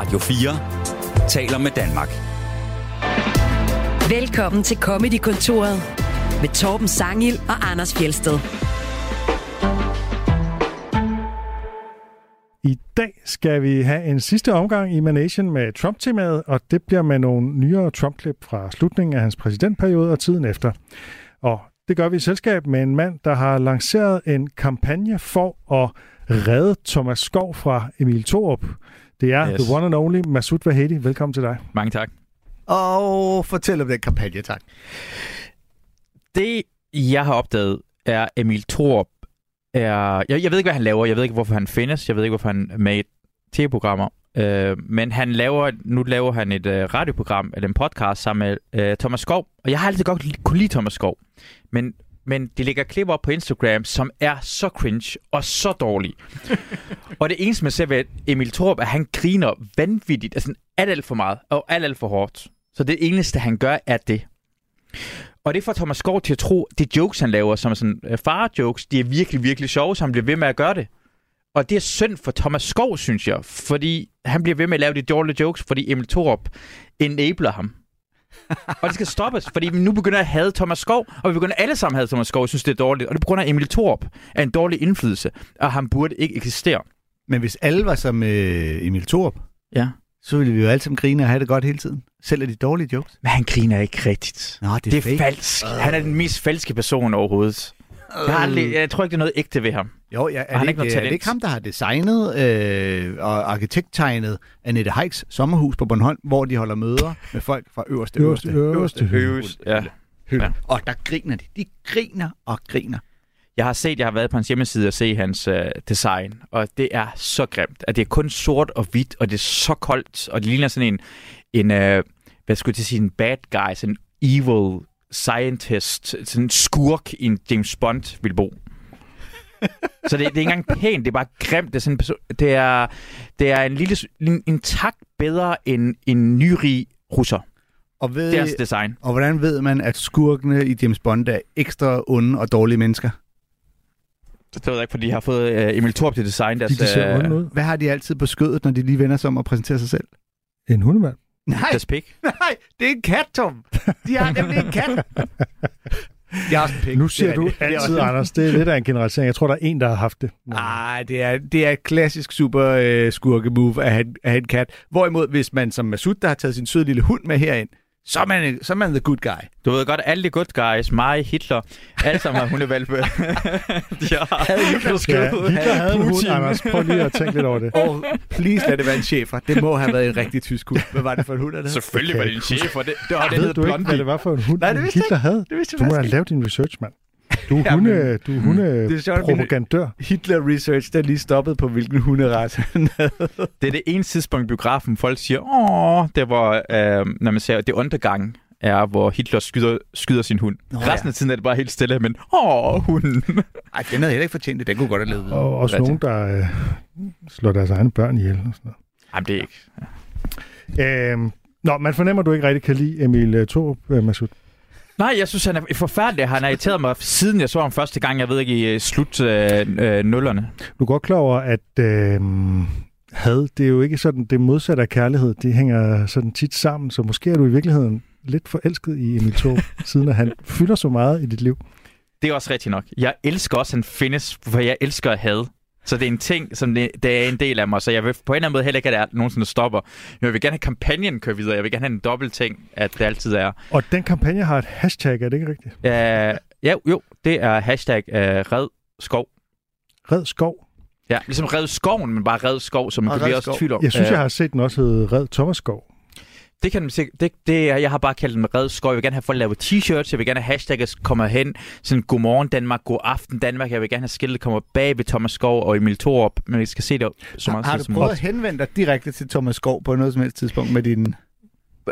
Radio 4 taler med Danmark. Velkommen til Comedy-kontoret med Torben Sangil og Anders Fjelsted. I dag skal vi have en sidste omgang i Manation med Trump-temaet, og det bliver med nogle nyere Trump-klip fra slutningen af hans præsidentperiode og tiden efter. Og det gør vi i selskab med en mand, der har lanceret en kampagne for at redde Thomas Skov fra Emil Thorup. Det er yes. the one and only Masoud Vahedi. Velkommen til dig. Mange tak. Og fortæl om den kampagne, tak. Det, jeg har opdaget, er Emil Thorup er... Jeg, jeg ved ikke, hvad han laver. Jeg ved ikke, hvorfor han findes. Jeg ved ikke, hvorfor han er med i tv-programmer. Øh, men han laver, nu laver han et øh, radioprogram, eller en podcast sammen med øh, Thomas Skov. Og jeg har altid godt kunne lide Thomas Skov. Men, men de lægger klip op på Instagram, som er så cringe og så dårlige. og det eneste, man ser ved Emil Thorup, er, at han griner vanvittigt. Altså alt, alt for meget og alt, alt for hårdt. Så det eneste, han gør, er det. Og det får Thomas Skov til at tro, at de jokes, han laver, som er sådan uh, far-jokes, de er virkelig, virkelig sjove, så han bliver ved med at gøre det. Og det er synd for Thomas Skov, synes jeg, fordi han bliver ved med at lave de dårlige jokes, fordi Emil Thorup enabler ham. Og det skal stoppes, fordi vi nu begynder at have Thomas Skov, og vi begynder alle sammen at have Thomas Skov, og synes, det er dårligt. Og det er på grund af Emil Thorup er en dårlig indflydelse, og han burde ikke eksistere. Men hvis alle var som øh, Emil Thorup, Ja. så ville vi jo alle sammen grine og have det godt hele tiden. Selv af de dårlige jokes. Men han griner ikke rigtigt. Nå, det er, Det er fake. falsk. Han er den mest falske person overhovedet. Jeg, har aldrig, jeg tror ikke, det er noget ægte ved ham. Jo, ja, er, han det ikke er det ikke ham, der har designet øh, og arkitekttegnet Annette Heiks sommerhus på Bornholm, hvor de holder møder med folk fra øverste, Øverste, øverste, øverste hylde. Øverst, ja. hylde. Ja. Og der griner de. De griner og griner. Jeg har set, jeg har været på hans hjemmeside og se hans øh, design, og det er så grimt, at det er kun sort og hvidt, og det er så koldt, og det ligner sådan en, en øh, hvad skulle jeg sige, en bad guy, sådan en evil scientist, sådan en skurk i en James Bond vil bo. så det, det er ikke engang pænt, det er bare grimt. Det er, sådan en person, det er, det er en lille en, en tak bedre end en nyrig russer. Og, ved, Det er hans design. og hvordan ved man, at skurkene i James Bond er ekstra onde og dårlige mennesker? Det ved jeg ikke, fordi jeg har fået øh, Emil Torp til design deres, De, de ser ud. Hvad har de altid på skødet, når de lige vender sig om og præsenterer sig selv? En hundemand. Nej, deres pik. nej, det er en kat, Tom. De har nemlig en kat. De har også en pik. Nu Det siger er du det. Det er altid, også- Anders, det er lidt af en generalisering. Jeg tror, der er en, der har haft det. Nej, det er, det er et klassisk super øh, skurke move at have, at have en kat. Hvorimod, hvis man som Masud, der har taget sin søde lille hund med herind, så er man, så er man the good guy. Du ved godt, alle de good guys, mig, Hitler, alle sammen har hundevalpe. de har havde Hitler Ja, Hitler havde en hund, Anders. Prøv lige at tænke lidt over det. Og please lad det være en chefer. Det må have været en rigtig tysk hund. Hvad var det for en hund, der hed? Selvfølgelig var det en chef, og det, det, og det Ved hed du ikke, hvad det var for en hund, Nej, det Hitler havde? Det vidste Du må have lavet din research, mand. Du er Jamen, hunde, du er hunde det er sjovt, propagandør. Hitler Research, der lige stoppet på, hvilken hunderace han havde. Det er det ene tidspunkt i biografen, folk siger, åh, det var, øh, når man ser, det undergang er, hvor Hitler skyder, skyder sin hund. Nå, Nå, ja. Resten af tiden er det bare helt stille, men åh, hunden. Ej, den havde heller ikke fortjent det. Den kunne godt have levet. Og også nogen, der øh, slår deres egne børn ihjel. Og sådan Jamen, det er ikke. noget. Øhm, nå, man fornemmer, at du ikke rigtig kan lide Emil øh, Thorup, øh, Masud. Nej, jeg synes, han er forfærdelig. Han har irriteret mig, siden jeg så ham første gang, jeg ved ikke, i øh, slut øh, øh, nullerne. Du er godt klar over, at øh, had, det er jo ikke sådan det modsatte af kærlighed. Det hænger sådan tit sammen, så måske er du i virkeligheden lidt forelsket i Emil Thorup, siden at han fylder så meget i dit liv. Det er også rigtigt nok. Jeg elsker også, at han findes, for jeg elsker at have. Så det er en ting, som det, det er en del af mig, så jeg vil på en eller anden måde heller ikke, at det er nogensinde stopper. Men jeg vil gerne have kampagnen køre videre. Jeg vil gerne have en dobbelt ting, at det altid er. Og den kampagne har et hashtag, er det ikke rigtigt? Uh, ja, jo, det er hashtag uh, red skov. Red skov. Ja, ligesom red skoven, men bare red skov, som man kan blive også tvivl om. Jeg synes, Øh, jeg har set den også hedde Red Thomas Skov. Det kan det, det, er- jeg har bare kaldt den red skov. Jeg vil gerne have folk lavet t-shirts. Jeg vil gerne have hashtagget kommer hen. Sådan, godmorgen Danmark, god aften Danmark. Jeg vil gerne have skiltet kommer bag ved Thomas Skov og Emil Thorup. Men vi skal se det så meget Har tid du prøvet at henvende dig direkte til Thomas Skov på noget som helst tidspunkt med din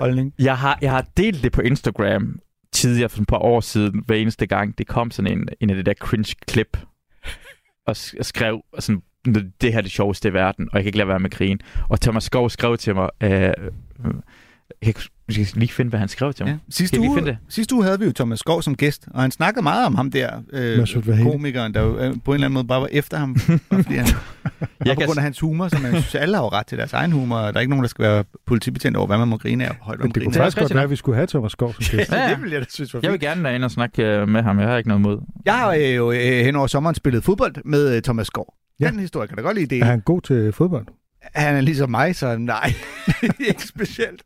holdning? Jeg har, jeg har delt det på Instagram tidligere for et par år siden, hver eneste gang. Det kom sådan en, en af det der cringe-klip, og og skrev sådan, det her er det sjoveste i verden, og jeg kan ikke lade være med grine. Og Thomas Skov skrev til mig, øh, jeg skal lige finde, hvad han skrev til mig. Ja. Sidste, uge, finde det? sidste uge havde vi jo Thomas Skov som gæst, og han snakkede meget om ham der, øh, komikeren, der jo, øh, på en eller anden måde bare var efter ham, bare fordi han, Jeg og på kan, grund af hans humor, som jeg synes, alle har jo ret til deres egen humor, og der er ikke nogen, der skal være politibetjent over, hvad man må grine af, højt Men det kunne faktisk godt være, at vi skulle have Thomas Skov som gæst. Ja, ja. det ville jeg da synes var jeg vil fint. gerne ind og snakke øh, med ham. Jeg har ikke noget imod. Jeg har øh, jo øh, hen over sommeren spillet fodbold med øh, Thomas Skov. Ja. Den historie kan da godt lide det. Er han god til fodbold? Han er ligesom mig, så nej, ikke specielt.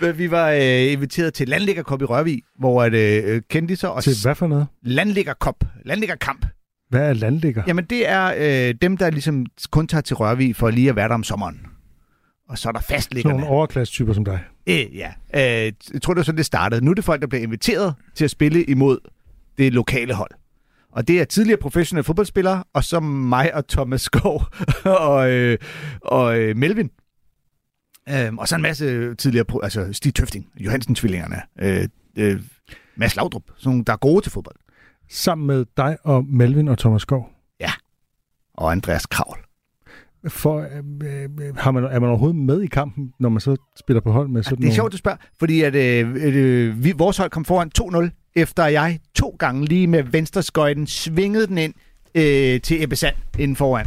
Men vi var øh, inviteret til Landliggerkop i Rørvig, hvor at, øh, kendiser og Til hvad for noget? Landliggerkop, Landliggerkamp, Hvad er landligger? Jamen, det er øh, dem, der ligesom kun tager til Rørvig for lige at være der om sommeren. Og så er der Sådan fastliggerne. nogle overklasse-typer som dig. Øh, ja. Øh, jeg tror, det var sådan, det startede. Nu er det folk, der bliver inviteret til at spille imod det lokale hold. Og det er tidligere professionelle fodboldspillere, og så mig og Thomas Skov og, øh, og øh, Melvin. Øh, og så en masse tidligere, altså Stig Tøfting, Johansen-tvillingerne, øh, øh, Mads Laudrup, sådan nogle, der er gode til fodbold. Sammen med dig og Melvin og Thomas Skov. Og Andreas Kravl. For, øh, øh, har man, er man overhovedet med i kampen, når man så spiller på hold med sådan Det er sjovt, du spørger, fordi at, øh, øh, vi, vores hold kom foran 2-0, efter jeg to gange lige med venstreskøjten svingede den ind øh, til Ebbe Sand inden foran.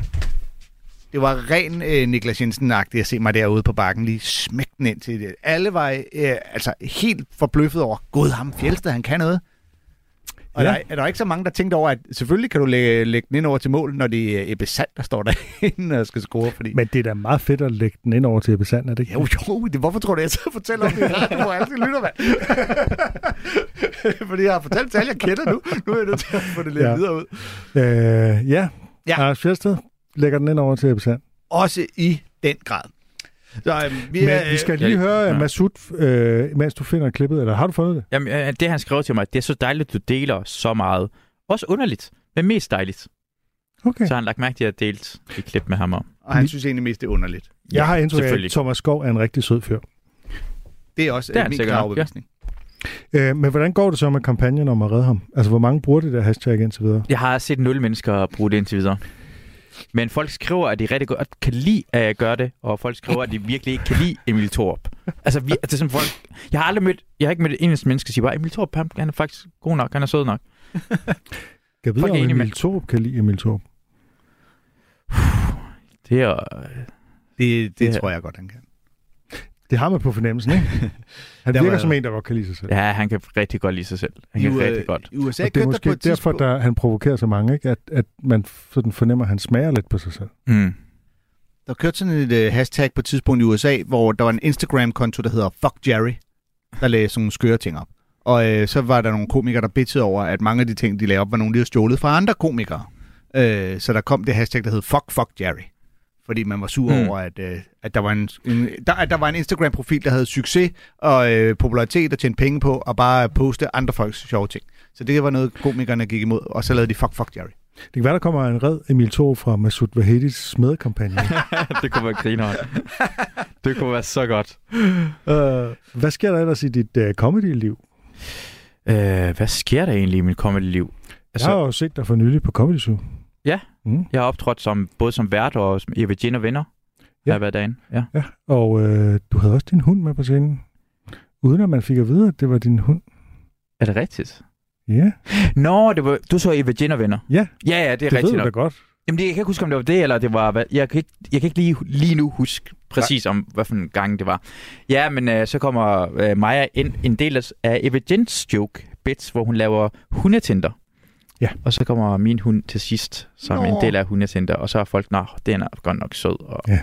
Det var ren øh, Niklas Jensen-agtigt at se mig derude på bakken lige smække den ind til det. Alle var øh, altså helt forbløffet over, gud ham Fjeldsted, han kan noget. Og Ja. der, er der ikke så mange, der tænkte over, at selvfølgelig kan du lægge, lægge den ind over til mål, når det er Ebbe Sand, der står derinde og skal score. Fordi... Men det er da meget fedt at lægge den ind over til Ebbe Sand, er det ikke? Jo, jo, det, hvorfor tror du, jeg og fortæller om det radioen, hvor alle lytter, mand? Fordi jeg har fortalt til alle, jeg kender nu. Nu er jeg nødt til at få det lidt Ja. videre ud. Øh, ja, Ja. Anders Fjeldsted lægger den ind over til Ebbe Sand. Også i den grad. Så øhm, vi, Men er, vi skal lige jeg- høre ja. Masud, øh, mens du finder klippet, eller har du fundet det? Jamen, øh, det han skrev til mig, det er så dejligt, du deler så meget. Også underligt, men mest dejligt. Okay. Så har han lagt mærke til, at jeg delt et klip med ham om. og han synes egentlig mest, det er underligt. Jeg har indtryk af, at Thomas Skov er en rigtig sød fyr. Det er også Det er min klare nok, ja. overbevisning. Øh, men hvordan går det så med kampagnen om at redde ham? Altså, hvor mange bruger det der hashtag indtil videre? Jeg har set nul mennesker bruge det indtil videre. Men folk skriver, at de rigtig godt kan lide, at jeg gør det, og folk skriver, at de virkelig ikke kan lide Emil Thorup. Altså, vi, det er sådan folk... Jeg har aldrig mødt... Jeg har ikke mødt et eneste menneske, der siger bare, Emil Thorup, han, han er faktisk god nok, han er sød nok. Kan jeg er om Emil med- Thorup kan lide Emil Thorup? Det er... Det, det, Det- tror jeg godt, han kan. Det har man på fornemmelsen, ikke? Han virker var- som en, der godt kan lide sig selv. Ja, han kan rigtig godt lide sig selv. Han I, kan U- rigtig godt. I USA Og det er på måske et derfor, tidspunkt... der, han provokerer så mange, ikke? At, at man sådan fornemmer, at han smager lidt på sig selv. Mm. Der kørte sådan et uh, hashtag på et tidspunkt i USA, hvor der var en Instagram-konto, der hedder Fuck Jerry, der lagde sådan nogle skøre ting op. Og øh, så var der nogle komikere, der bitchede over, at mange af de ting, de lavede op, var nogle, de havde stjålet fra andre komikere. Øh, så der kom det hashtag, der hed Fuck Fuck Jerry. Fordi man var sur mm. over, at, øh, at, der var en, en, der, at der var en Instagram-profil, der havde succes og øh, popularitet og tjente penge på, og bare poste andre folks sjove ting. Så det var noget, komikerne gik imod, og så lavede de Fuck Fuck Jerry. Det kan være, der kommer en red Emil Thorup fra Masud Vahedis smedekampagne. det kunne være griner. Det kunne være så godt. uh, hvad sker der ellers i dit uh, comedy-liv? Øh, hvad sker der egentlig i mit comedy-liv? Altså, jeg har jo set dig for nylig på Comedy Zoo. Ja. Mm. Jeg har optrådt som, både som vært og som og venner. Ja. Har været derinde. Ja. Ja, og øh, du havde også din hund med på scenen. Uden at man fik at vide, at det var din hund. Er det rigtigt? Ja, Nå, det var, du så Jin og venner. ja Ja, ja, det er det ved rigtigt du da nok. godt. Jamen, det, jeg kan ikke huske, om det var det, eller det var... Hvad, jeg, kan ikke, jeg kan ikke lige, lige nu huske præcis om, hvad for en gang det var. Ja, men øh, så kommer øh, Maja ind en del af, Eva Jins joke bits, hvor hun laver hundetinder. Ja. Og så kommer min hund til sidst, som Nå. en del af hundetinder, og så er folk, nå, den er godt nok sød. Og, Ja.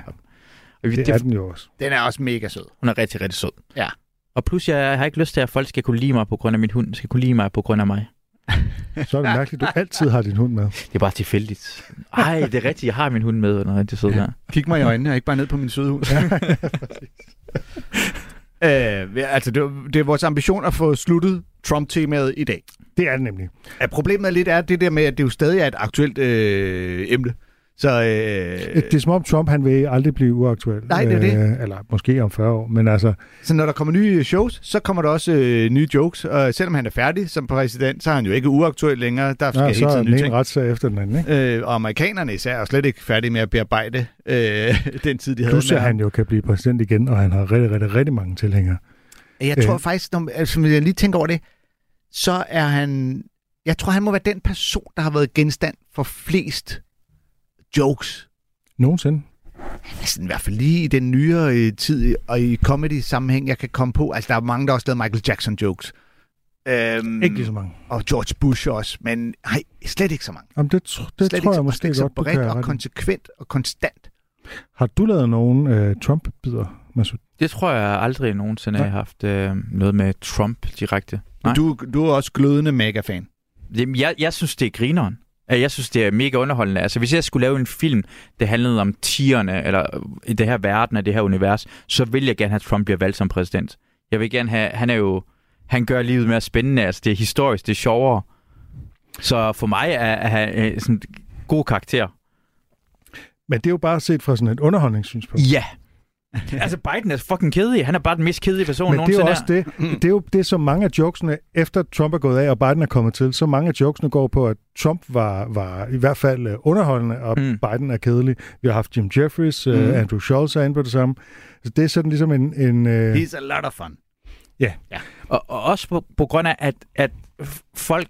og vi, Det det, er den jo også. Den er også mega sød. hun er rigtig, rigtig sød. Ja. Og plus, jeg har ikke lyst til, at folk skal kunne lide mig på grund af min hund, skal kunne lide mig på grund af mig. Så er det mærkeligt, at du altid har din hund med. Det er bare tilfældigt. Ej, det er rigtigt, jeg har min hund med, og den er rigtig sød der. Kig mig i øjnene, og ikke bare ned på min søde hund. øh, ja, altså, det, er- det er vores ambition at få sluttet Trump-temaet i dag. Det er det nemlig. Ja, problemet er lidt er det der med, at det jo stadig er et aktuelt øh, emne. Så øh, Det er som om Trump, han vil aldrig blive uaktuel. Nej, det er det. Øh, eller måske om 40 år, men altså, Så når der kommer nye shows, så kommer der også øh, nye jokes. Og selvom han er færdig som præsident, så er han jo ikke uaktuel længere. Der skal ja, hele er tiden den nye ting. retssag efter den anden. Ikke? Øh, og amerikanerne især er slet ikke færdige med at bearbejde øh, den tid, de havde Plus med at han jo kan blive præsident igen, og han har rigtig, rigtig, rigtig mange tilhængere. Jeg tror faktisk, når, altså, hvis jeg lige tænker over det, så er han... Jeg tror, han må være den person, der har været genstand for flest jokes. Nogensinde. Altså, i hvert fald lige i den nyere øh, tid, og i comedy-sammenhæng, jeg kan komme på. Altså, der er mange, der også lavet Michael Jackson-jokes. Øhm, Ikke lige så mange. Og George Bush også, men nej, slet ikke så mange. Jamen, det, tr- det slet tror jeg måske ikke så godt, du kan og konsekvent og konstant. Har du lavet nogen øh, Trump-bider, Masud? Det tror jeg aldrig nogensinde Nej. har haft øh, noget med Trump direkte. Nej. Du, du er også glødende mega-fan. Jamen, jeg, jeg synes, det er grineren. Jeg synes, det er mega underholdende. Altså, hvis jeg skulle lave en film, der handlede om tierne, eller øh, i det her verden af det her univers, så vil jeg gerne have, at Trump bliver valgt som præsident. Jeg vil gerne have, han er jo, han gør livet mere spændende. Altså, det er historisk, det er sjovere. Så for mig er, han øh, sådan god karakter. Men det er jo bare set fra sådan et underholdningssynspunkt. Ja. altså, Biden er fucking kedelig. Han er bare den mest kedelige person Men det er nogensinde. også det. Det er jo det, som mange af jokesene, efter Trump er gået af, og Biden er kommet til, så mange af jokesene går på, at Trump var, var i hvert fald øh, underholdende, og Mm. mm. Biden er kedelig. Vi har haft Jim Jeffries, mm. Mhm. uh, Andrew Schultz er inde på det samme. Så det er sådan ligesom en... en uh, He's a lot of fun. Og, og også på, på grund af, at, at folk,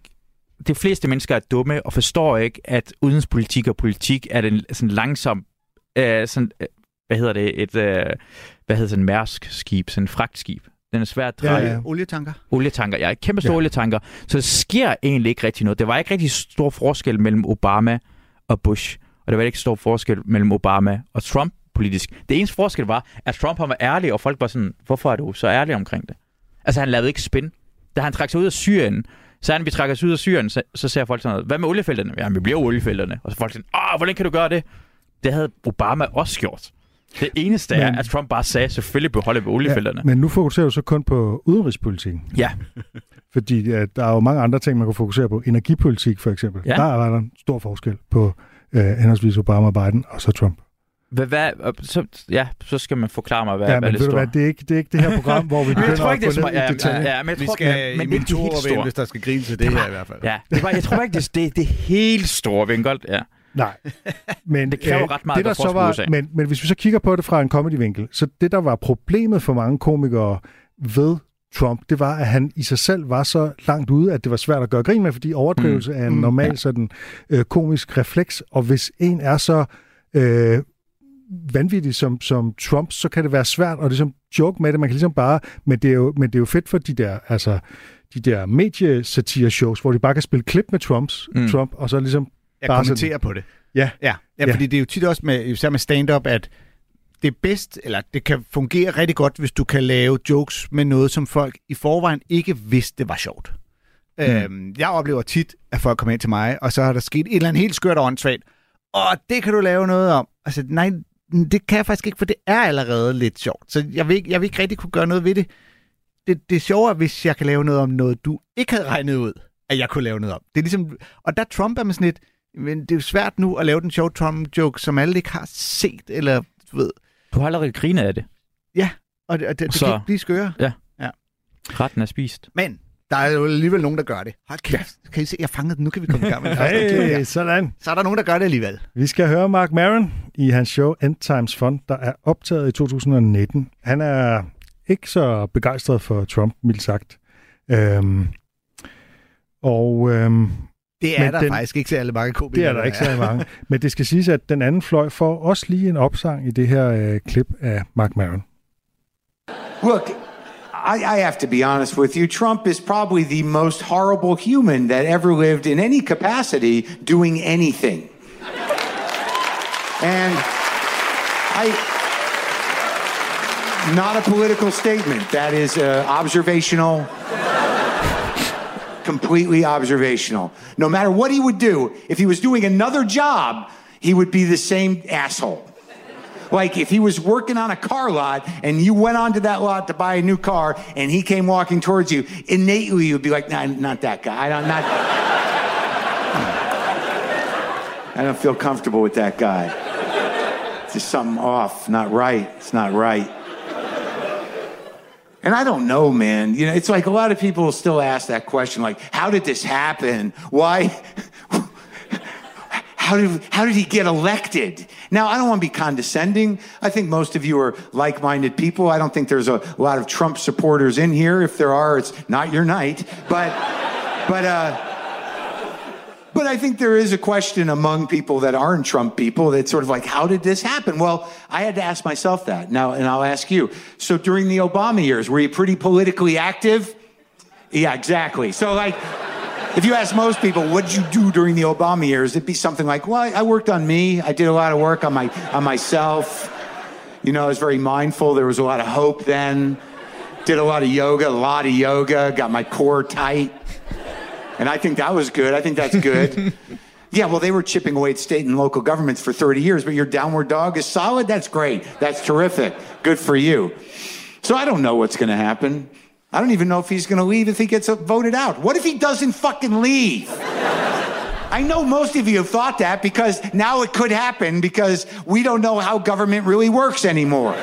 de fleste mennesker er dumme og forstår ikke, at udenrigspolitik og politik er den sådan langsom, øh, sådan, øh, hvad hedder det, et, øh, hvad hedder sådan Mærsk-skib, sådan en fragtskib. Den er svær at dreje. Ja, ja. Olietanker. Olietanker, ja, kæmpe store Ja. ja. olietanker. Så der sker egentlig ikke rigtig noget. Der var ikke rigtig stor forskel mellem Obama og Bush. Og der var ikke stor forskel mellem Obama og Trump politisk. Det eneste forskel var, at Trump han var ærlig, og folk var sådan, hvorfor er du så ærlig omkring det? Altså han lavede ikke spin. Da han trak sig ud af Syrien, så han, vi trækker os ud af Syrien, så, så ser folk sådan noget, hvad med oliefelterne? Ja, vi bliver oliefelterne. Og så folk sådan, åh, hvordan kan du gøre det? Det havde Obama også gjort. Det eneste er, Men- at Trump bare sagde, selvfølgelig beholder vi oliefelterne. men nu fokuserer du så kun på udenrigspolitikken. Ja. Fordi ja, der er jo mange andre ting, man kan fokusere på. Energipolitik for eksempel. Ja. Der er der en stor forskel på øh, henholdsvis Obama og Biden, og så Trump. Hvad, hvad, så, ja, så skal man forklare mig, hvad, ja, hvad men det ved du står. hvad, det er, ikke, det er ikke det her program, hvor vi Men jeg begynder tror at ikke, det er gå ned i detaljer. Ja, ja, men jeg Vi tror, skal men, det er det helt tur store. hvis der skal grine til det Det var- her i hvert fald. Ja, det var, jeg tror ikke, det, det, det er helt store vinkel. Ja. Nej. Men Det kræver ret meget det, der så var, men, men hvis vi så kigger på det fra en comedy-vinkel, så det, der var problemet for mange komikere ved Trump, det var, at han i sig selv var så langt ude, at det var svært at gøre grin med, fordi overdrivelse mm. er en Mm. normal sådan, øh, komisk refleks, og hvis en er så øh, vanvittig som, som Trump, så kan det være svært at ligesom joke med det. Man kan ligesom bare, men det er jo, men det er jo fedt for de der, altså, de der mediesatire-shows, hvor de bare kan spille klip med Trumps, mm. Trump, og så ligesom Jeg Bare kommenterer på det. Ja. Ja, ja, Ja. fordi det er jo tit også med, især med stand-up, at det er bedst, eller det kan fungere rigtig godt, hvis du kan lave jokes med noget, som folk i forvejen ikke vidste var sjovt. Mm. Øhm, jeg oplever tit, at folk kommer ind til mig, og så har der sket et eller andet helt skørt og åndssvagt. Og det kan du lave noget om. Altså, nej, det kan jeg faktisk ikke, for det er allerede lidt sjovt. Så jeg vil ikke, jeg vil ikke rigtig kunne gøre noget ved det. Det, det er sjovere, hvis jeg kan lave noget om noget, du ikke havde regnet ud, at jeg kunne lave noget om. Det er ligesom, og der Trump er med sådan et, men det er jo svært nu at lave den sjove Trump-joke, som alle ikke har set, eller du ved. Du har allerede grinet af det. Og det, og det, det Så- kan ikke blive skøre. Retten er spist. Men der er jo alligevel nogen, der gør det. Hold kæft, kan I se, jeg fangede den. Nu kan vi komme i gang med det Hey, sådan. Så er der nogen, der gør det alligevel. Vi skal høre Mark Maron i hans show End Times Fun, der er optaget i 2019. Han er ikke så begejstret for Trump, mildt sagt. Øhm, og øhm, Det er Men der den- faktisk ikke så alle mange komikere. det er der ikke så mange. Men det skal siges, at den anden fløj får også lige en opsang i det her øh, klip af Mark Maron. Look, I, I have to be honest with you. Trump is probably the most horrible human that ever lived in any capacity doing anything. And I. Not a political statement. That is uh, observational. Completely observational. No matter what he would do, if he was doing another job, he would be the same asshole. Like if he was working on a car lot and you went onto that lot to buy a new car and he came walking towards you, innately you'd be like, nah, not that guy. I don't not I don't feel comfortable with that guy. It's just something off, not right. It's not right. And I don't know, man. You know, it's like a lot of people still ask that question, like, how did this happen? Why? how did, how did he get elected? Now, I don't want to be condescending. I think most of you are like minded people. I don't think there's a lot of Trump supporters in here. If there are, it's not your night. But, but, uh, but I think there is a question among people that aren't Trump people that's sort of like, how did this happen? Well, I had to ask myself that now, and I'll ask you. So during the Obama years, were you pretty politically active? Yeah, exactly. So, like, if you ask most people, what did you do during the Obama years? It'd be something like, well, I worked on me. I did a lot of work on my on myself. You know, I was very mindful. There was a lot of hope then. Did a lot of yoga, a lot of yoga. Got my core tight, and I think that was good. I think that's good. yeah, well, they were chipping away at state and local governments for 30 years, but your downward dog is solid. That's great. That's terrific. Good for you. So I don't know what's going to happen. I don't even know if he's going to leave if he gets voted out. What if he doesn't fucking leave? I know most of you have thought that because now it could happen because we don't know how government really works anymore.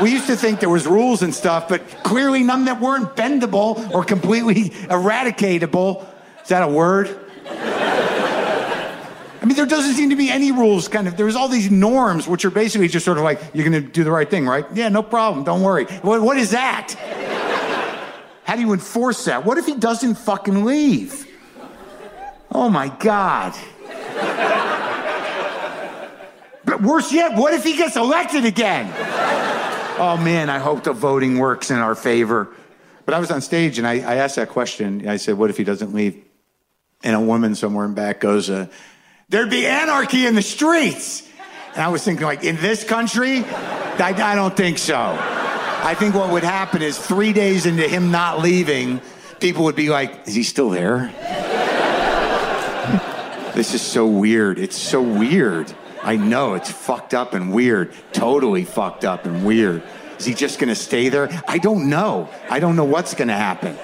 We used to think there was rules and stuff, but clearly none that weren't bendable or completely eradicatable. Is that a word? I mean, there doesn't seem to be any rules, kind of. There's all these norms, which are basically just sort of like, you're going to do the right thing, right? Yeah, no problem. Don't worry. What, what is that? How do you enforce that? What if he doesn't fucking leave? Oh my God. But worse yet, what if he gets elected again? Oh man, I hope the voting works in our favor. But I was on stage and I, I asked that question. I said, What if he doesn't leave? And a woman somewhere in back goes, uh, There'd be anarchy in the streets. And I was thinking, like, in this country? I, I don't think so. I think what would happen is three days into him not leaving, people would be like, Is he still there? this is so weird. It's so weird. I know it's fucked up and weird. Totally fucked up and weird. Is he just going to stay there? I don't know. I don't know what's going to happen.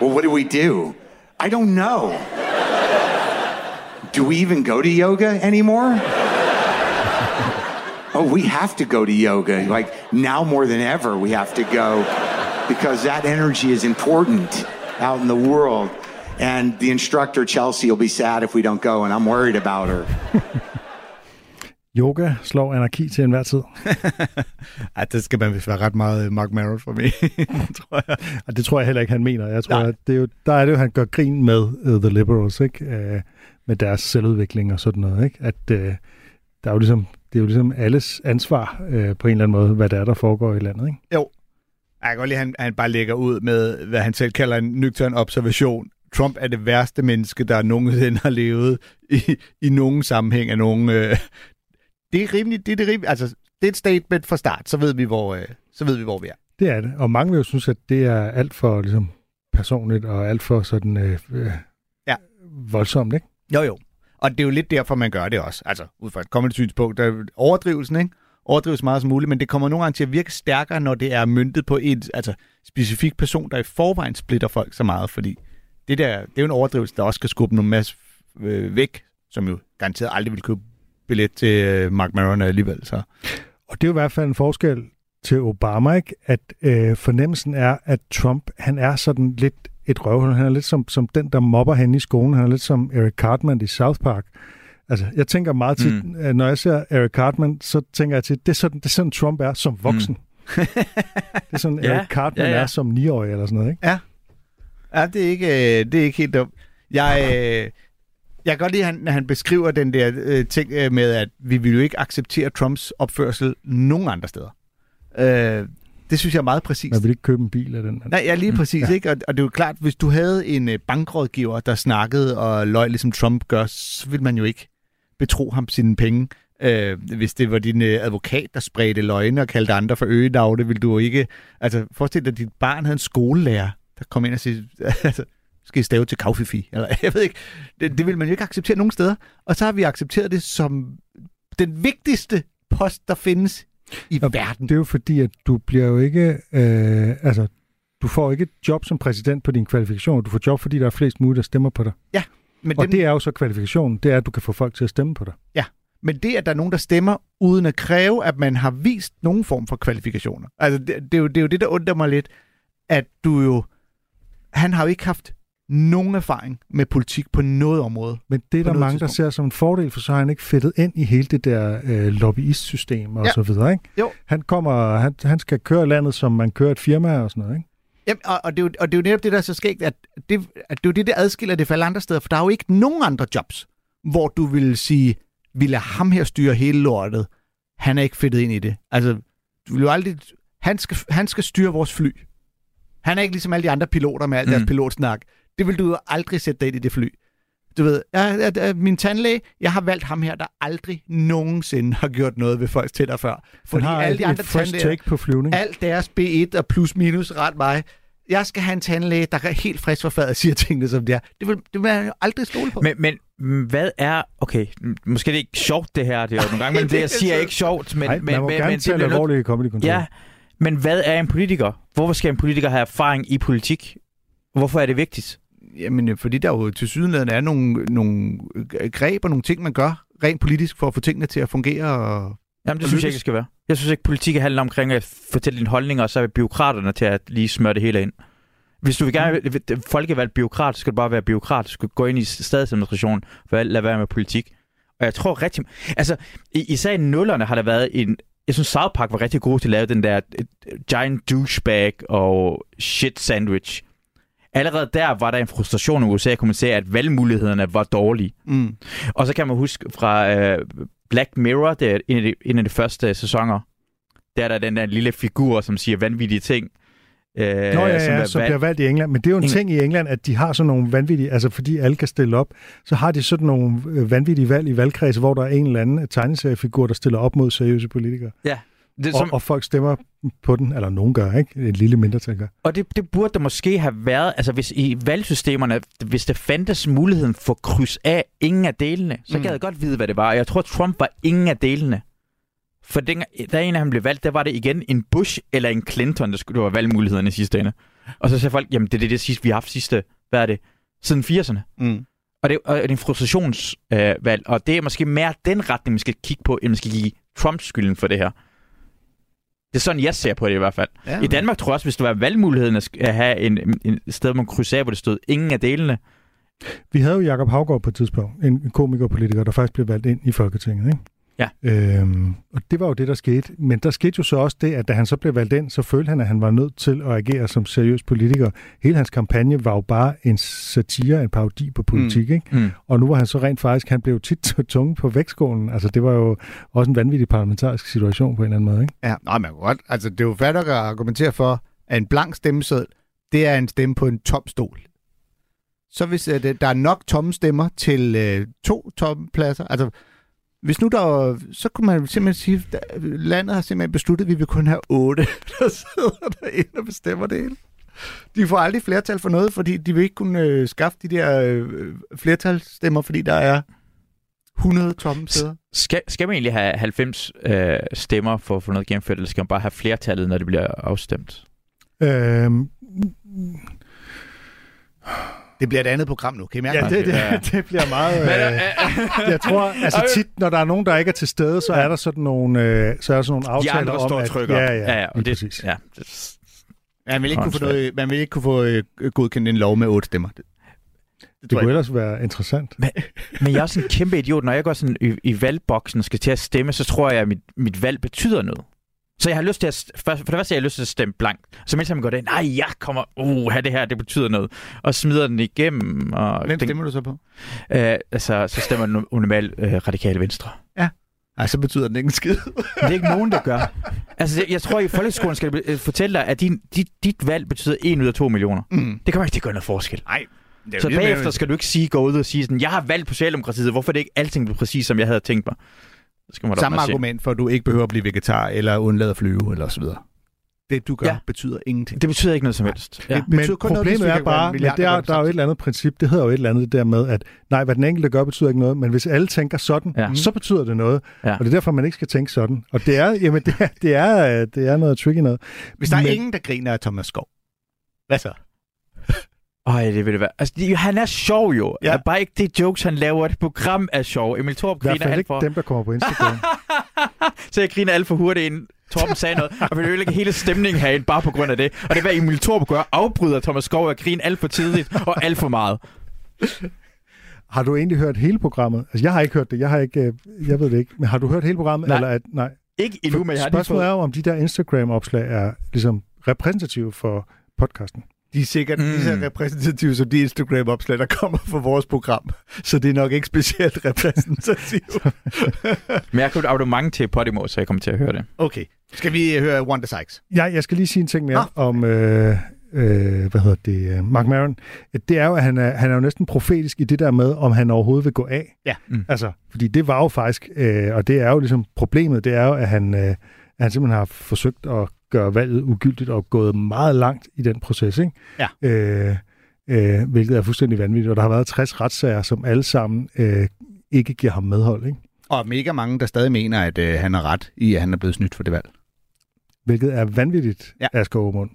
Well, what do we do? I don't know. Do we even go to yoga anymore? oh, we have to go to yoga. Like now more than ever, we have to go because that energy is important out in the world. And the instructor, Chelsea, will be sad if we don't go, and I'm worried about her. Yoga slår anarki til enhver tid. ja, det skal man vist være ret meget Mark Maron for mig, tror jeg. Og det tror jeg heller ikke, han mener. Jeg tror, at det er jo, der er det jo, han gør grin med uh, The Liberals, ikke? Uh, med deres selvudvikling og sådan noget. Ikke? At uh, der er jo ligesom, det er jo ligesom alles ansvar uh, på en eller anden måde, hvad der er, der foregår i landet. Ikke? Jo. Jeg kan godt lide, at han, han bare lægger ud med, hvad han selv kalder en nøgtern observation. Trump er det værste menneske, der nogensinde har levet i, i nogen sammenhæng af nogen, øh, det er rimeligt, det er det rimeligt, altså det er et statement fra start, så ved vi, hvor, øh, så ved vi, hvor vi er. Det er det, og mange vil jo synes, at det er alt for ligesom, personligt og alt for sådan øh, øh, ja. voldsomt, ikke? Jo, jo. Og det er jo lidt derfor, man gør det også. Altså, ud fra et kommende synspunkt, der er overdrivelsen, ikke? Overdrives meget som muligt, men det kommer nogle gange til at virke stærkere, når det er myndet på en altså, specifik person, der i forvejen splitter folk så meget, fordi det, der, det er jo en overdrivelse, der også skal skubbe nogle masse øh, væk, som jo garanteret aldrig vil købe billet til øh, Mark Maron alligevel. Så. Og det er jo i hvert fald en forskel til Obama, ikke? at øh, fornemmelsen er, at Trump han er sådan lidt et røvhul. Han er lidt som, som den, der mobber hende i skolen. Han er lidt som Eric Cartman i South Park. Altså, jeg tænker meget tit, mm. når jeg ser Eric Cartman, så tænker jeg til, det er sådan, det er sådan Trump er som voksen. Mm. det er sådan, ja, Eric Cartman ja, ja. er som 9-årig eller sådan noget, ikke? Ja. Ja, det er ikke, øh, det er ikke helt dumt. Jeg, øh, jeg kan godt lide, at han, han beskriver den der øh, ting øh, med, at vi vil jo ikke acceptere Trumps opførsel nogen andre steder. Øh, det synes jeg er meget præcist. Man vil ikke købe en bil af den. Nej, ja, lige præcis. Ja. Ikke? Og, og det er jo klart, hvis du havde en øh, bankrådgiver, der snakkede og løg, ligesom Trump gør, så vil man jo ikke betro ham sine penge. Øh, hvis det var din øh, advokat, der spredte løgne og kaldte andre for øgenavne, vil du jo ikke... Altså, forestil dig, at dit barn havde en skolelærer, der kom ind og siger... Altså, skal I stave til kaffifi, eller jeg ved ikke. Det, det vil man jo ikke acceptere nogen steder. Og så har vi accepteret det som den vigtigste post, der findes i og verden. Det er jo fordi, at du bliver jo ikke... Øh, altså, du får ikke et job som præsident på din kvalifikation. Du får job, fordi der er flest mulige, der stemmer på dig. Ja. Men og den... det er jo så kvalifikationen. Det er, at du kan få folk til at stemme på dig. Ja. Men det, at der er nogen, der stemmer, uden at kræve, at man har vist nogen form for kvalifikationer. Altså, det, det, er, jo, det er jo det, der undrer mig lidt, at du jo... Han har jo ikke haft nogen erfaring med politik på noget område. Men det er der mange, der tidspunkt. ser som en fordel, for så har han ikke fedtet ind i hele det der øh, lobbyistsystem og Ja. så videre. Ikke? Jo. Han, kommer, han, han skal køre landet, som man kører et firma og sådan noget. Ikke? Jamen, og, og, det er jo, og det er jo netop det, der er så skægt, at det, at det er jo det, der adskiller det fra alle andre steder, for der er jo ikke nogen andre jobs, hvor du vil sige, vi lader ham her styre hele lortet. Han er ikke fedtet ind i det. Altså, du vil jo aldrig... Han skal, han skal styre vores fly. Han er ikke ligesom alle de andre piloter med al deres Mm. pilotsnak. Det vil du jo aldrig sætte dig ind i det fly. Du ved, jeg, jeg, jeg, min tandlæge, jeg har valgt ham her, der aldrig nogensinde har gjort noget ved folks tænder før. Fordi han har alle de andre tandlæger, take på flyvning. alt deres B1 og plus minus ret mig. Jeg skal have en tandlæge, der er helt frisk for fadet og siger tingene, som det er. Det vil, det vil jeg jo aldrig stole på. Men, men mm, hvad er... Okay, mm, måske det er ikke sjovt det her, det er jo nogle gange, men det jeg siger er ikke sjovt, men... Nej, men, man må men, gerne men, nødt- alvorligt i comedy. Ja, men hvad er en politiker? Hvorfor skal en politiker have erfaring i politik? Hvorfor er det vigtigt? Jamen, øh, fordi der jo til sydenlandet er nogle, nogle øh, greb og nogle ting, man gør rent politisk for at få tingene til at fungere. Og... Jamen, det Og synes jeg ikke, det skal være. Jeg synes ikke, politik handler omkring at fortælle dine holdninger, og så er byråkraterne til at lige smøre det hele ind. Hvis du vil gerne vil folkevalgt byråkrat, så skal du bare være byråkrat. Du skal gå ind i statsadministration, for lade være med politik. Og jeg tror rigtig... Altså, i- især i nullerne har der været en... Jeg synes, South Park var rigtig god til at lave den der giant douchebag og shit sandwich. Allerede der var der en frustration i USA, kunne man se, at valgmulighederne var dårlige. Mm. Og så kan man huske fra øh, Black Mirror, det er en af, de, en af de første sæsoner, der er der den der lille figur, som siger vanvittige ting. Øh, Nå ja, som ja, som bliver valgt i England. Men det er jo en Eng- ting i England, at de har sådan nogle vanvittige, altså fordi alle kan stille op, så har de sådan nogle øh, vanvittige valg i valgkredse, hvor der er en eller anden tegneseriefigur, der stiller op mod seriøse politikere. Det, Og, som, og folk stemmer på den, eller nogen gør, ikke? Et lille mindretal gør. og det, det burde der måske have været, altså hvis i valgsystemerne, hvis der fandtes muligheden for kryds af ingen af delene, så Mm. gad jeg godt vide, hvad det var. Og jeg tror, Trump var ingen af delene. For den, da en af ham blev valgt, der var det igen en Bush eller en Clinton, der skulle det var valgmulighederne i sidste ende. Og så sagde folk, jamen det er det, det sidste, vi har haft sidste, hvad er det, siden 80'erne. Mm. Og det, og det er en frustrationsvalg, øh, valg, og det er måske mere den retning, man skal kigge på, end man skal give Trump skylden for det her. Det er sådan, jeg ser på det i hvert fald. Ja. I Danmark tror jeg også, hvis du var valgmuligheden at have en, en, sted, man krydser af, hvor det stod ingen af delene. Vi havde jo Jakob Havgård på et tidspunkt, en komikerpolitiker, der faktisk blev valgt ind i Folketinget. Ikke? Ja. Øhm, og det var jo det, der skete. Men der skete jo så også det, at da han så blev valgt ind, så følte han, at han var nødt til at agere som seriøs politiker. Hele hans kampagne var jo bare en satire, en parodi på politik. Mm. Ikke? Mm. Og nu var han så rent faktisk, han blev tit tunge på vægtskålen. Altså det var jo også en vanvittig parlamentarisk situation på en eller anden måde. Ikke? Ja, nej, man kan godt. Altså, det er jo fair at argumentere for, at en blank stemmeseddel, det er en stemme på en tom stol. Så hvis uh, der er nok tomme stemmer til uh, to tomme pladser, altså hvis nu der så kunne man simpelthen sige, at landet har simpelthen besluttet, at vi vil kun have otte, der sidder derinde og bestemmer det hele. De får aldrig flertal for noget, fordi de vil ikke kunne øh, skaffe de der øh, flertalsstemmer, fordi der er 100 tomme sæder. Skal, skal man egentlig have 90 øh, stemmer for at få noget gennemført, eller skal man bare have flertallet, når det bliver afstemt? Øhm, Det bliver et andet program nu, kan I mærke ja, det, Ja. det, det bliver meget... Øh, jeg tror, altså tit, når der er nogen, der ikke er til stede, så er der sådan nogle, øh, så er der sådan nogle De aftaler andre om, står at... trykker. Ja, ja, ja, ja det, præcis. ja, det, Man vil ikke kunne få, noget, man vil ikke kunne få øh, godkendt en lov med otte stemmer. Det, det, Det kunne jeg. ellers være interessant. Men jeg er også en kæmpe idiot. Når jeg går sådan i, i valgboksen og skal til at stemme, så tror jeg, at mit, mit valg betyder noget. Så jeg har lyst til at... For, for det første har jeg lyst til at stemme blank. Så mens man går det, nej, jeg kommer... Uh, det her, det betyder noget. Og smider den igennem. Og Hvem den, stemmer du så på? øh, altså, så stemmer den normalt øh, radikale venstre. Nej, så betyder den ikke en skid. Det er ikke nogen, der gør. Altså, jeg, tror, i folkeskolen skal øh, fortælle dig, at din, dit, dit valg betyder 1 ud af 2 millioner. Mm. Det kommer ikke til at gøre noget forskel. Nej. Så bagefter skal du ikke sige, gå ud og sige sådan, jeg har valgt på Socialdemokratiet, hvorfor er det ikke alting blev præcis, som jeg havde tænkt mig? Så skal man Samme argument for, at du ikke behøver at blive vegetar eller undlade at flyve eller så videre. Det, du gør, Ja. betyder ingenting. Det betyder ikke noget som helst. Ja. Det Men betyder kun noget, problemet vi er bare, men det der er, det der er jo et eller andet princip, det hedder jo et eller andet det der med, at nej, hvad den enkelte gør, betyder ikke noget, men hvis alle tænker sådan, Ja. så betyder det noget. Ja. Og det er derfor, man ikke skal tænke sådan. Og det er, jamen, det er, det er, det er noget tricky noget. Hvis der er Men- ingen, der griner af Thomas Skov, hvad så? Øj, det vil det være. Altså, det, han er sjov jo. Ja. Er bare ikke det jokes, han laver. Et program er sjov. Emil Thorup I hvert griner fald alt ikke for... dem, der kommer på Instagram. så jeg griner alt for hurtigt ind. Torben sagde noget, og vi ødelægge hele stemningen herinde bare på grund af det. Og det var Emil Torben gør, afbryder Thomas Skov og grine alt for tidligt og alt for meget. Har du egentlig hørt hele programmet? Altså, jeg har ikke hørt det. Jeg har ikke, øh, jeg ved det ikke. Men har du hørt hele programmet? Nej. Eller at, nej. Ikke endnu, men jeg har Spørgsmålet er fået... jo, om de der Instagram-opslag er ligesom repræsentative for podcasten. De er sikkert mm. lige så Mm. repræsentative som de Instagram-opslag, der kommer fra vores program. Så det er nok ikke specielt repræsentativt. Men jeg har købt abonnement til Podimo, så jeg kommer til at høre det. Okay. Skal vi øh, høre Wonder Sykes? Ja, jeg skal lige sige en ting mere Nå. om, øh, øh, hvad hedder det, øh, Mark Maron. Det er jo, at han er, han er jo næsten profetisk i det der med, om han overhovedet vil gå af. Ja. Mm. Altså, fordi det var jo faktisk, øh, og det er jo ligesom problemet, det er jo, at han, øh, at han simpelthen har forsøgt at gøre valget ugyldigt og gået meget langt i den proces, ikke? Ja. Øh, øh, hvilket er fuldstændig vanvittigt. Og der har været 60 retssager, som alle sammen øh, ikke giver ham medhold, ikke? Og mega mange, der stadig mener, at øh, han har ret i, at han er blevet snydt for det valg. Hvilket er vanvittigt, Ja. ja. Asger Aumund.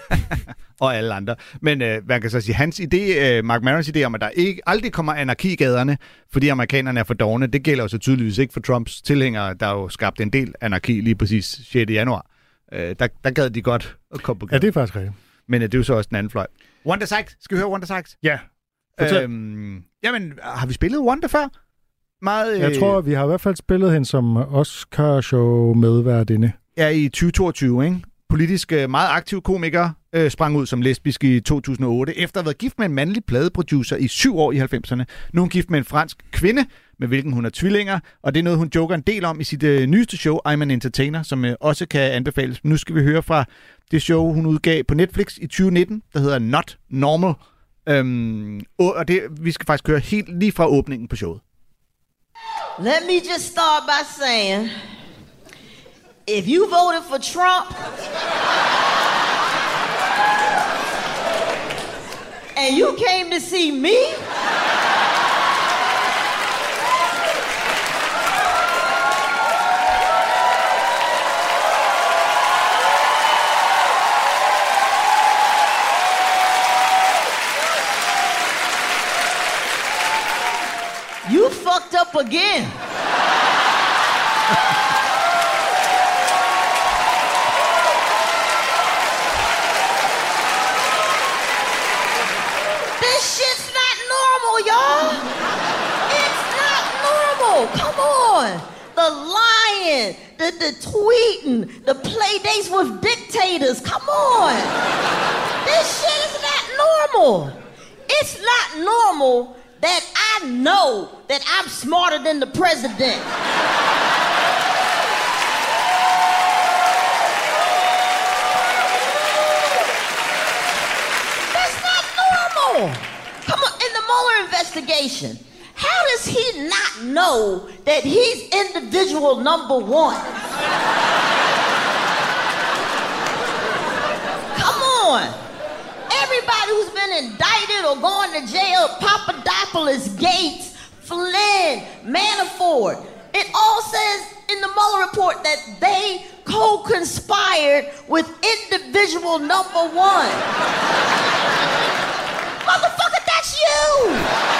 og alle andre. Men øh, man kan så sige, hans idé, øh, Mark Marons idé om, at der ikke aldrig kommer anarki i gaderne, fordi amerikanerne er for dogne, det gælder jo så tydeligvis ikke for Trumps tilhængere, der jo skabte en del anarki lige præcis 6. januar. Øh, der, der gad de godt at komme på Ja, gaden. det er faktisk rigtigt. Men øh, det er jo så også den anden fløj. Wonder Sykes. Skal vi høre Wonder Sykes? Ja. Fortæl. Øhm, jamen, har vi spillet Wonder før? Meget, Jeg tror, vi har i hvert fald spillet hende som Oscar-show medværdinde. er i 2022, ikke? Politisk øh, meget aktiv komiker, øh, sprang ud som lesbisk i 2008, efter at have været gift med en mandlig pladeproducer i syv år i 90'erne. Nu er hun gift med en fransk kvinde, med hvilken hun har tvillinger, og det er noget, hun joker en del om i sit øh, nyeste show, I'm an Entertainer, som øh, også kan anbefales. Nu skal vi høre fra det show, hun udgav på Netflix i 2019, der hedder Not Normal. Øhm, og det, vi skal faktisk høre helt lige fra åbningen på showet. Let me just start by saying if you voted for Trump and you came to see me, you fucked up again. This shit's not normal, y'all. It's not Come on. The lying, the, the tweeting, the play dates with dictators. Come on. This shit is not normal. It's not normal that I know that I'm smarter than the president. Not normal. Come on, in the Mueller investigation, how does he not know that he's individual number one? Come on. Everybody who's been indicted or going to jail, Papadopoulos, Gates, Flynn, Manafort, it all says in the Mueller report that they co-conspired with individual number one. Motherfucker, that's you!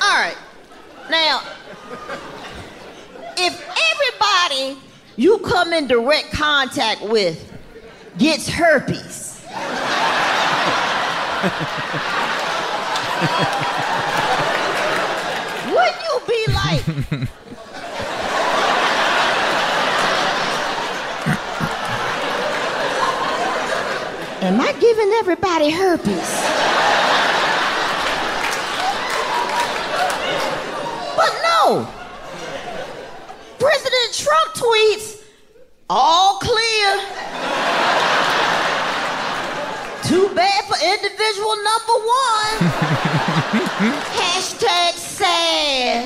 All right. Now, if everybody you come in direct contact with gets herpes, wouldn't you be like, Am I giving everybody herpes? But no. President Trump tweets, all clear. Too bad for individual number one. Hashtag sad.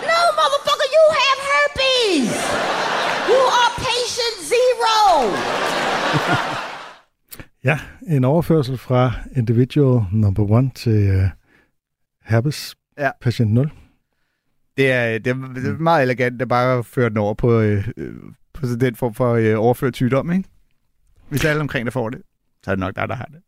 No, motherfucker, you have herpes. You are patient zero. Ja, en overførsel fra individual number one til uh, herpes Ja. patient 0. Det er, det er, meget elegant at bare føre den over på, øh, på sådan den form for øh, overført sygdom, ikke? Hvis alle omkring der får det. så er det nok dig, der har det.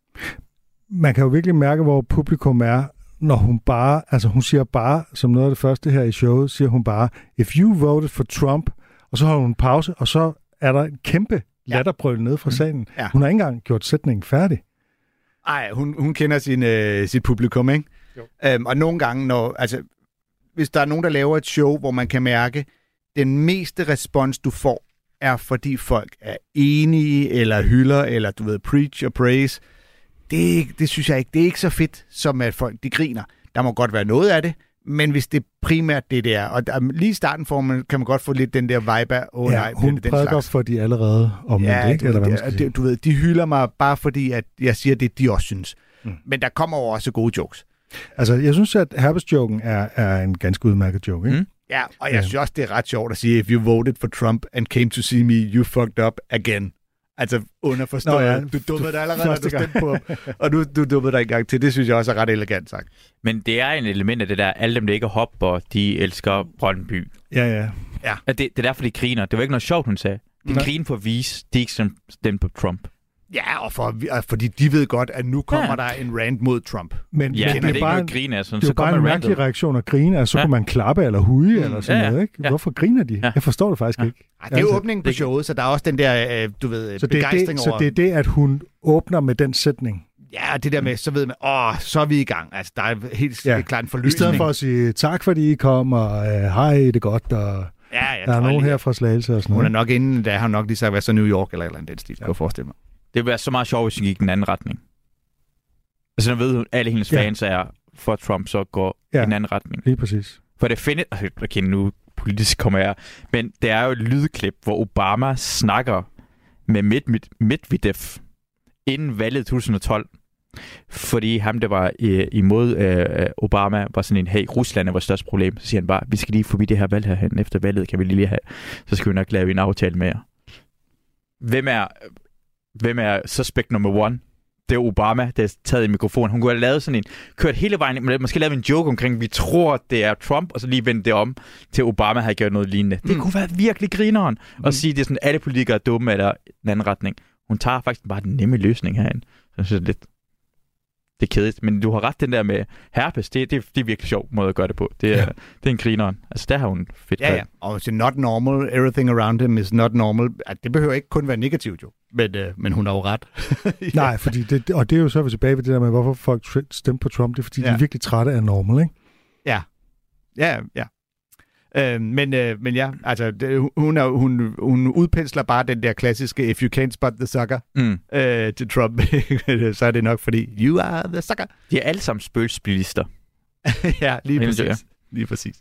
Man kan jo virkelig mærke, hvor publikum er, når hun bare, altså hun siger bare, som noget af det første her i showet, siger hun bare, if you voted for Trump, og så holder hun en pause, og så er der en kæmpe latterbrøl ned fra salen. Ja. Hun har ikke engang gjort sætningen færdig. Ej, hun, hun kender sin, øh, sit publikum, ikke? Jo. Øhm, og nogle gange, når, altså, hvis der er nogen, der laver et show, hvor man kan mærke, den meste respons, du får, er fordi folk er enige, eller hylder, eller du ved, preach og praise. Det, det synes jeg ikke. Det er ikke så fedt, som at folk de griner. Der må godt være noget af det, men hvis det primært det, det er, og der, lige i starten får man, kan man godt få lidt den der vibe af, åh oh, ja, nej, hun det den prædiker slags? for de allerede om ja, ikke? Eller hvad man det, det, du ved, de hylder mig bare fordi, at jeg siger det, de også synes. Mm. Men der kommer jo også gode jokes. Altså, jeg synes, at herpes-joken er, er en ganske udmærket joke, ikke? Mm. Ja, og jeg Ja. synes også, det er ret sjovt at sige, if you voted for Trump and came to see me, you fucked up again. Altså underforstået, ja, ja, du dummede dig allerede, første du stemte på ham, og du, du dummede dig en gang til. Det synes jeg også er ret elegant sagt. Men det er en element af det der, alle dem, der ikke hopper, de elsker Brøndby. Ja, ja. At det, det er derfor, de griner. Det var ikke noget sjovt, hun sagde. De griner for at vise, de ikke stem- stemte på Trump. Ja, og, for, fordi de ved godt, at nu kommer Ja. der en rant mod Trump. Men, Ja, men det er det ikke er bare, noget en, grin af. Sådan, det er så bare kommer en mærkelig reaktion at grine. Altså, så Ja. kunne man klappe eller hude Mm. eller sådan Ja, ja. noget, ikke? Ja. Hvorfor griner de? Ja. Jeg forstår det faktisk Ja. ikke. Ej, det er jo Altså, åbningen på showet, så der er også den der, øh, du ved, Så begejstring det, så over... det er det, at hun åbner med den sætning. Ja, det der med, så ved man, åh, så er vi i gang. Altså, der er helt Ja. ja. klart en I forløsning. stedet for at sige tak, fordi I kom, og øh, hej, det er godt, og Ja, jeg der er nogen lige, her fra Slagelse og sådan Hun er noget. nok inden, da har nok lige sagt, hvad så New York eller et eller andet den stil, kan jeg forestille mig. Det ville være så meget sjovt, hvis hun gik den anden retning. Altså, nu ved hun, alle hendes Ja. fans er for Trump, så går Ja. i en anden retning. Lige præcis. For det findes... Okay, nu politisk kommer jeg... Men det er jo et lydklip, hvor Obama snakker med Med- Medvedev inden valget 2012. Fordi ham, der var øh, imod øh, Obama, var sådan en, hey, Rusland er vores største problem. Så siger han bare, vi skal lige forbi det her valg herhen. Efter valget kan vi lige have, så skal vi nok lave en aftale med jer. Hvem er, hvem er suspect number one? Det er Obama, der er taget i mikrofonen. Hun kunne have lavet sådan en, kørt hele vejen, måske lavet en joke omkring, vi tror, det er Trump, og så lige vendt det om til Obama havde gjort noget lignende. Det Mm. kunne være virkelig grineren. Mm. Og sige, det er sådan, alle politikere er dumme, eller den anden retning. Hun tager faktisk bare den nemme løsning herinde. Så jeg synes, det er lidt det er kedeligt. Men du har ret, den der med herpes, det, det, det er virkelig sjov måde at gøre det på. Det er, Ja. ja. det er en grineren. Altså, der har hun fedt Ja, ja. Og så not normal, everything around him is not normal. At det behøver ikke kun være negativt, jo. Men, øh, men hun har jo ret. Nej, fordi det, og det er jo så vi tilbage ved det der med, hvorfor folk stemte på Trump. Det er, fordi ja. de Ja. er virkelig trætte af normal, ikke? Ja, ja. Øh, men, øh, men ja, altså, det, hun, er, hun, hun udpensler bare den der klassiske, if you can't spot the sucker, Mm. øh, til Trump, så er det nok fordi, you are the sucker. De er alle sammen spøgelsesbilister. ja, lige Helt præcis. Lige præcis.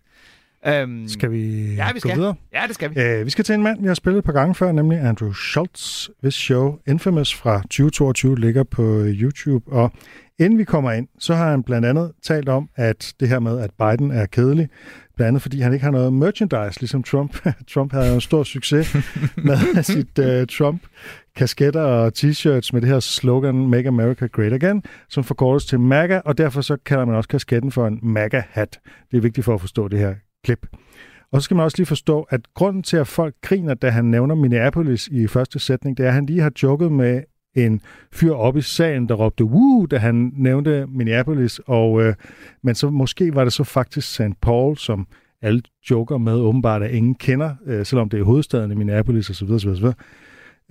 Um, Skal vi, Ja, vi gå skal. videre? Ja, det skal vi. Uh, vi skal til en mand, vi har spillet et par gange før, nemlig Andrew Schultz, hvis show Infamous fra 2022 ligger på YouTube. Og inden vi kommer ind, så har han blandt andet talt om, at det her med, at Biden er kedelig, blandt andet fordi han ikke har noget merchandise, ligesom Trump. Trump havde jo en stor succes med sit uh, Trump-kasketter og t-shirts med det her slogan Make America Great Again, som forkortes til MAGA, og derfor så kalder man også kasketten for en MAGA-hat. Det er vigtigt for at forstå det her klip. Og så skal man også lige forstå, at grunden til, at folk griner, da han nævner Minneapolis i første sætning, det er, at han lige har joket med en fyr op i salen, der råbte woo, da han nævnte Minneapolis, og, øh, men så måske var det så faktisk St. Paul, som alle joker med åbenbart, at ingen kender, øh, selvom det er hovedstaden i Minneapolis osv. osv., osv.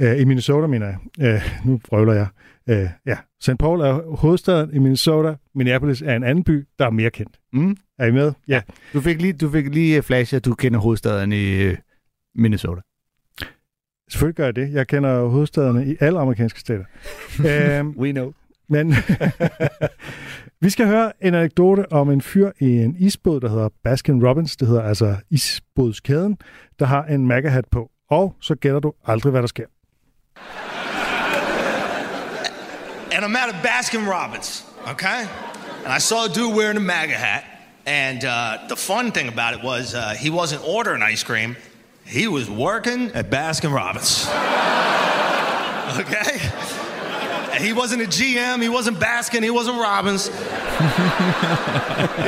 Øh, I Minnesota, mener jeg. Øh, nu prøver jeg. Øh, ja, St. Paul er hovedstaden i Minnesota. Minneapolis er en anden by, der er mere kendt. Mm. Er I med? Ja. Du fik lige, du fik lige flash, at du kender hovedstaden i øh, Minnesota. Selvfølgelig gør jeg det. Jeg kender hovedstaderne i alle amerikanske stater. øhm, We know. men vi skal høre en anekdote om en fyr i en isbåd, der hedder Baskin Robbins. Det hedder altså isbådskæden, der har en MAGA-hat på. Og så gætter du aldrig, hvad der sker. and I'm at a Baskin Robbins, okay? And I saw a dude wearing a MAGA hat. And uh, the fun thing about it was uh, he wasn't ordering ice cream, he was working at Baskin Robbins. okay? He wasn't a GM, he wasn't Baskin, he wasn't Robbins.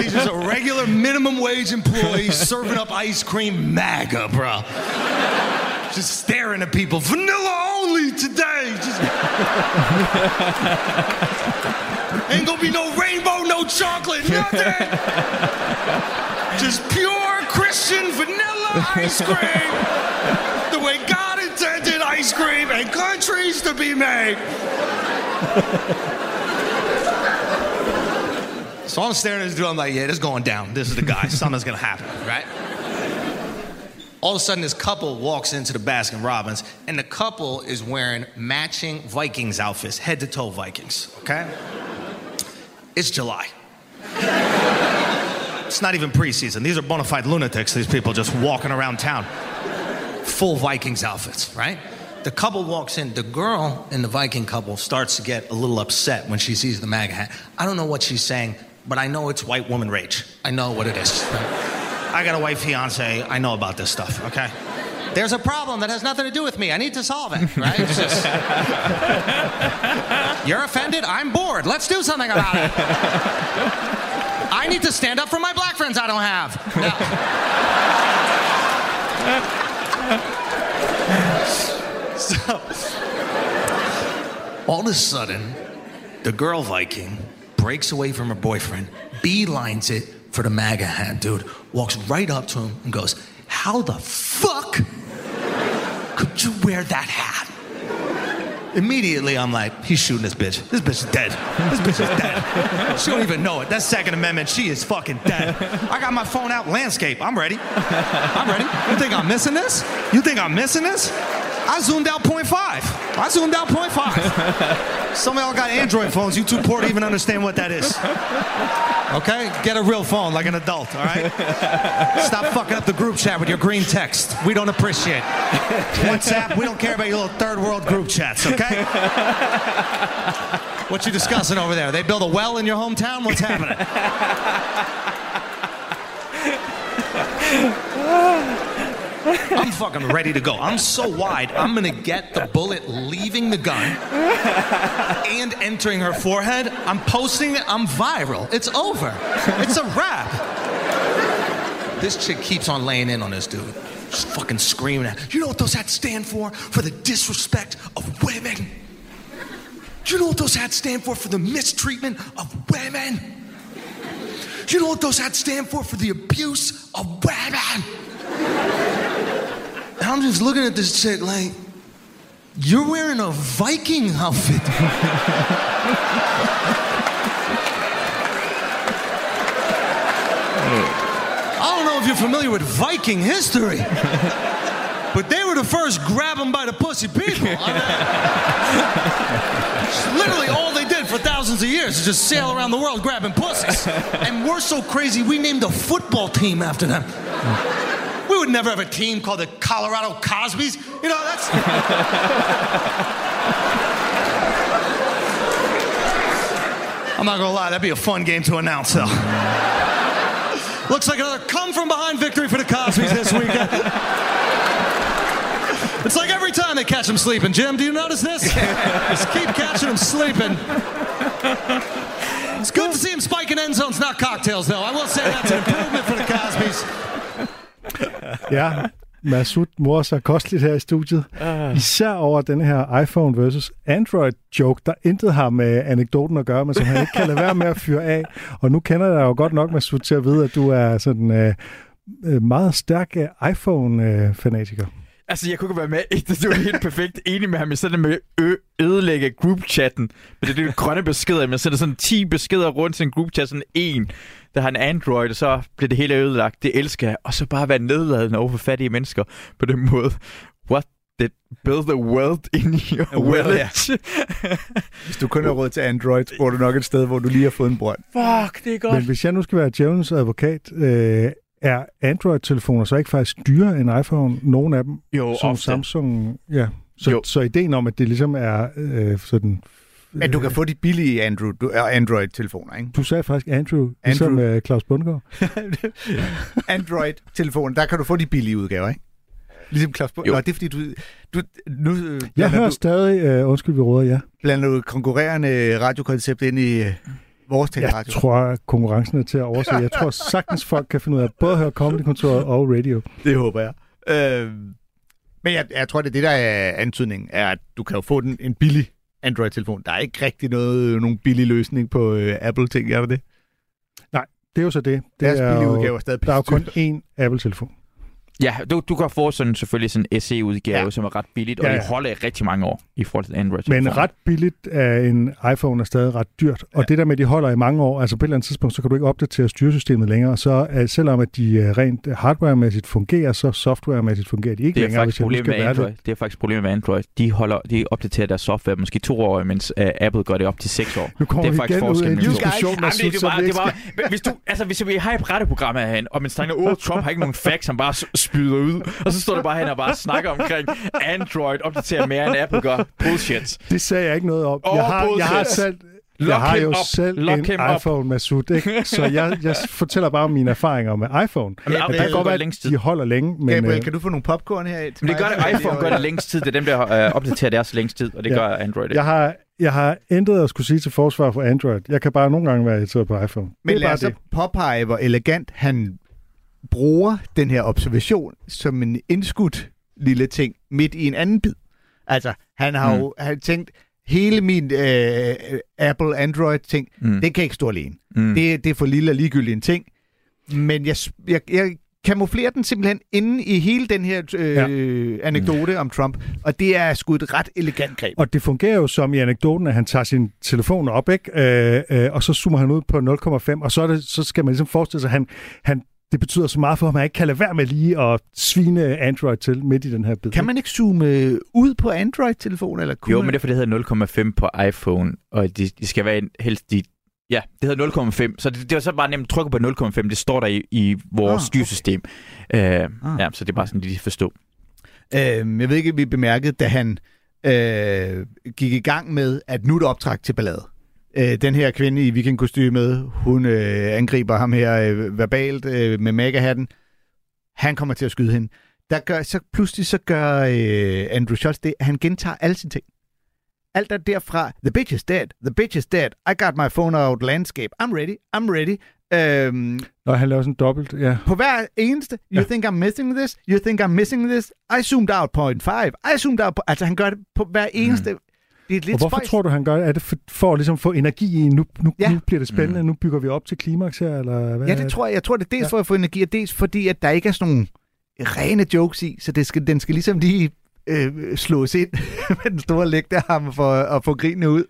He's just a regular minimum wage employee serving up ice cream MAGA, bro. Just staring at people. Vanilla only! today. Just... Ain't gonna be no rainbow, no chocolate, nothing. Just pure Christian vanilla ice cream. the way God intended ice cream and countries to be made. So I'm staring at this dude. I'm like, yeah, this is going down. This is the guy. Something's gonna happen, right? All of a sudden, this couple walks into the Baskin Robbins, and the couple is wearing matching Vikings outfits, head to toe Vikings. Okay? It's July. It's not even preseason. These are bona fide lunatics. These people just walking around town, full Vikings outfits, right? The couple walks in. The girl in the Viking couple starts to get a little upset when she sees the MAGA hat. I don't know what she's saying, but I know it's white woman rage. I know what it is. I got a white fiance. I know about this stuff, okay? There's a problem that has nothing to do with me. I need to solve it, right? Just- You're offended? I'm bored. Let's do something about it. I need to stand up for my black friends I don't have. So, all of a sudden, the girl Viking breaks away from her boyfriend, beelines it for the MAGA hat dude, walks right up to him and goes, How the fuck could you wear that hat? Immediately, I'm like, he's shooting this bitch. This bitch is dead. This bitch is dead. She don't even know it. That's Second Amendment. She is fucking dead. I got my phone out, landscape. I'm ready. I'm ready. You think I'm missing this? You think I'm missing this? I zoomed out 0.5. I zoomed out 0.5. Some of y'all got Android phones. You too poor to even understand what that is. Okay? Get a real phone like an adult, all right? Stop fucking up the group chat with your green text. We don't appreciate. WhatsApp, we don't care about your little third world group chats, okay? What you discussing over there? They build a well in your hometown? What's happening? I'm fucking ready to go. I'm so wide, I'm gonna get the bullet leaving the gun and entering her forehead. I'm posting it, I'm viral. It's over. It's a wrap. This chick keeps on laying in on this dude. Just fucking screaming at You know what those hats stand for? For the disrespect of women. You know what those hats stand for? For the mistreatment of women. You know what those hats stand for? For the abuse of women. And I'm just looking at this chick like, you're wearing a Viking outfit. I don't know if you're familiar with Viking history, but they were the first grab 'em by the pussy people. I mean, literally all they did for thousands of years is just sail around the world grabbing pussies. And we're so crazy, we named a football team after them. We would never have a team called the Colorado Cosbys. You know, that's. I'm not gonna lie, that'd be a fun game to announce, though. Looks like another come from behind victory for the Cosbys this weekend. It's like every time they catch them sleeping. Jim, do you notice this? Just keep catching them sleeping. It's good to see him spiking end zones, not cocktails, though. I will say that's an improvement for the Cosbys. Ja, Masud morer sig kosteligt her i studiet. Især over den her iPhone versus Android-joke, der intet har med anekdoten at gøre, men som han ikke kan lade være med at fyre af. Og nu kender jeg dig jo godt nok, Masud, til at vide, at du er sådan øh, øh, meget stærk øh, iPhone-fanatiker. Altså, jeg kunne ikke være med. Du er helt perfekt enig med ham. Jeg sender med ø ødelægge groupchatten. Men det er det grønne beskeder. Jeg sender sådan 10 beskeder rundt til en groupchat. Sådan en, der har en Android, og så bliver det hele ødelagt. Det elsker jeg. Og så bare være nedladende over for fattige mennesker på den måde. What did build the world in your Well, village? Hvis du kun har råd til Android, bor du nok et sted, hvor du lige har fået en brønd. Fuck, det er godt. Men hvis jeg nu skal være djævelens advokat, øh, er Android-telefoner så ikke faktisk dyrere end iPhone? Nogle af dem, Jo, som ofte. Samsung... Ja. Så, Jo. så ideen om, at det ligesom er øh, sådan... Men du kan få de billige Android, du, øh, Android-telefoner, ikke? Du sagde faktisk Andrew, ligesom Andrew. øh, Claus Bundgaard. Android-telefoner, der kan du få de billige udgaver, ikke? Ligesom Claus Bund. Nå, det er fordi, du, du nu øh, Jeg hører du, stadig, øh, undskyld vi råder, ja. blander du konkurrerende radiokoncept ind i vores Jeg teleradio. tror, at konkurrencen er til at overse. Jeg tror sagtens, folk kan finde ud af at både høre Comedy-kontoret og radio. Det håber jeg. Øh, Men jeg, jeg tror, det er det, der er antydningen, er, at du kan jo få den, en billig Android-telefon. Der er ikke rigtig noget, nogen billig løsning på øh, Apple-ting, er der det? Det er jo så det. det Deres er billige udgave er stadig der er jo kun én Apple-telefon. Ja, du, du kan få sådan, selvfølgelig sådan en SE-udgave, Ja. som er ret billigt, og Ja, ja, ja. det holder i rigtig mange år i forhold til Android. Men ret billigt af en iPhone er stadig ret dyrt. Og Ja. det der med, at de holder i mange år, altså på et eller andet tidspunkt, så kan du ikke opdatere styresystemet længere. Så uh, selvom at de uh, rent hardwaremæssigt fungerer, så softwaremæssigt fungerer de ikke det er længere. faktisk hvis med Android. lidt- Det er faktisk problemet med Android. De, holder, de opdaterer deres software måske to år, mens uh, Apple gør det op til seks år. Nu kommer det er vi faktisk igen ud af en diskussion, Jamen, det, det, var, det var, hvis, du, altså, hvis vi har et retteprogram herhen, og man snakker, åh, Trump har ikke nogen facts, han bare spyder ud, og så står det bare hen og bare snakker omkring Android opdaterer mere end Apple gør. Bullshit. Det sagde jeg ikke noget om. Åh, jeg, har, jeg har bullshit. selv... Lock jeg har jo up. selv Lock en iPhone med sut, ikke? så jeg, jeg fortæller bare om mine erfaringer med iPhone. Men det kan godt går være, længst at tid. de holder længe, men Gabriel, øh, kan du få nogle popcorn her? Men det gør det, iPhone gør det længst tid. Det er dem, der øh, opdaterer deres længst tid, og det Ja. gør Android ikke. jeg har, jeg har intet at skulle sige til forsvar for Android. Jeg kan bare nogle gange være irriteret på iPhone. Men det er lad bare os så det. påpege, hvor elegant han bruger den her observation som en indskudt lille ting midt i en anden bid. Altså, han har Mm. jo han tænkt, hele min øh, Apple Android-ting, Mm. mm. det kan ikke stå alene. Mm. Det, det er for lille og ligegyldig en ting. Men jeg, jeg, jeg kamuflerer den simpelthen inde i hele den her øh, ja. anekdote om Trump, og det er sgu et ret elegant greb. Og det fungerer jo som i anekdoten, at han tager sin telefon op, ikke? Øh, øh, og så zoomer han ud på 0,5, og så, er det, så skal man ligesom forestille sig, at han, han, det betyder så meget for ham, at han ikke kan lade være med lige at svine Android til midt i den her bid. Kan man ikke zoome ud på Android-telefoner? Eller kunne Jo, man? men det er fordi, det hedder 0,5 på iPhone, og de, de skal være en, helst de... Ja, det hedder 0,5, så det, det var så bare nemt at trykke på 0,5. Det står der i, i vores Ah, styresystem. Øh, Ah. Ja, så det er bare sådan, lige forstå. Øh, jeg ved ikke, om vi bemærkede, da han øh, gik i gang med, at nu er det optræk til ballade. Øh, den her kvinde i vikingkostymet, hun øh, angriber ham her øh, verbalt øh, med magahatten. Han kommer til at skyde hende. Der gør, så pludselig så gør øh, Andrew Schultz det, at han gentager alle sine ting. Alt er derfra, the bitch is dead, the bitch is dead, I got my phone out landscape, I'm ready, I'm ready. Øhm, Og han laver sådan dobbelt, ja. på hver eneste, you Ja. think I'm missing this, you think I'm missing this, I zoomed out point five, I zoomed out, po-. altså han gør det på hver eneste, mm. Det er lidt Og hvorfor spøjst. tror du, han gør det? Er det for, for at ligesom få energi i, nu, nu, Ja. ja. nu bliver det spændende, nu bygger vi op til klimaks her, eller hvad? Ja, det tror jeg. Jeg tror, det er dels Ja. ja. for at få energi, og dels fordi, at der ikke er sådan nogle rene jokes i, så det skal, den skal ligesom lige øh, slås ind med den store lægterhammer for at få grinene ud.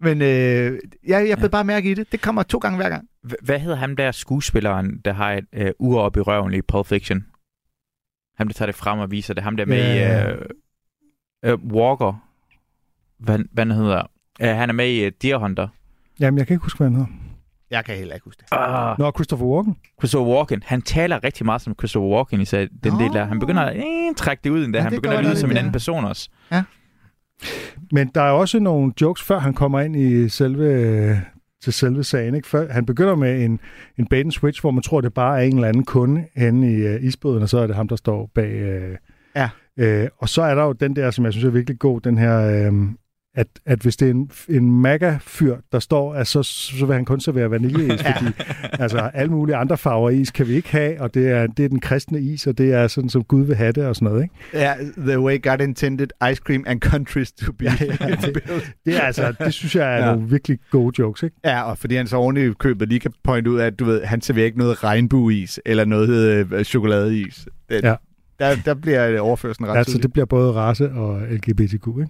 Men øh, jeg, jeg blev bare mærke i det. Det kommer to gange hver gang. H- Hvad hedder ham der skuespilleren, der har et øh, ur op i røven i Pulp Fiction? Ham, der tager det frem og viser det. Ham der med Ja. i øh, øh, Walker. Hvad, hvad han hedder? Uh, han er med i uh, Deer Hunter. Jamen, jeg kan ikke huske, hvad han hedder. Jeg kan heller ikke huske det. Uh, Nå, Christopher Walken. Christopher Walken. Han taler rigtig meget som Christopher Walken i sig- den del der. Han begynder at øh, trække det ud endda. Ja, han begynder at lyde som en ja. anden person også. Men der er også nogle jokes, før han kommer ind i selve, til selve sagen. Ikke? Før, han begynder med en, en bait and switch, hvor man tror, det bare er en eller anden kunde henne i uh, isbåden, og så er det ham, der står bag. Uh, Ja. Uh, og så er der jo den der, som jeg synes er virkelig god, den her... Uh, at, at hvis det er en, en maga-fyr, der står, at så, så vil han kun servere vaniljeis, Ja. fordi altså, alle mulige andre farver is kan vi ikke have, og det er, det er den kristne is, og det er sådan, som Gud vil have det, og sådan noget. Ikke? Ja, the way God intended ice cream and countries to be Ja, ja, built. Det er altså, det synes jeg er Ja. ja. nogle virkelig gode jokes, ikke? Ja, og fordi han så i købet lige kan pointe ud af, at du ved, han serverer ikke noget regnbueis eller noget øh, chokoladeis. Det, Ja. der, der bliver overførselen ret Altså, tydelig. det bliver både race og LGBTQ, ikke?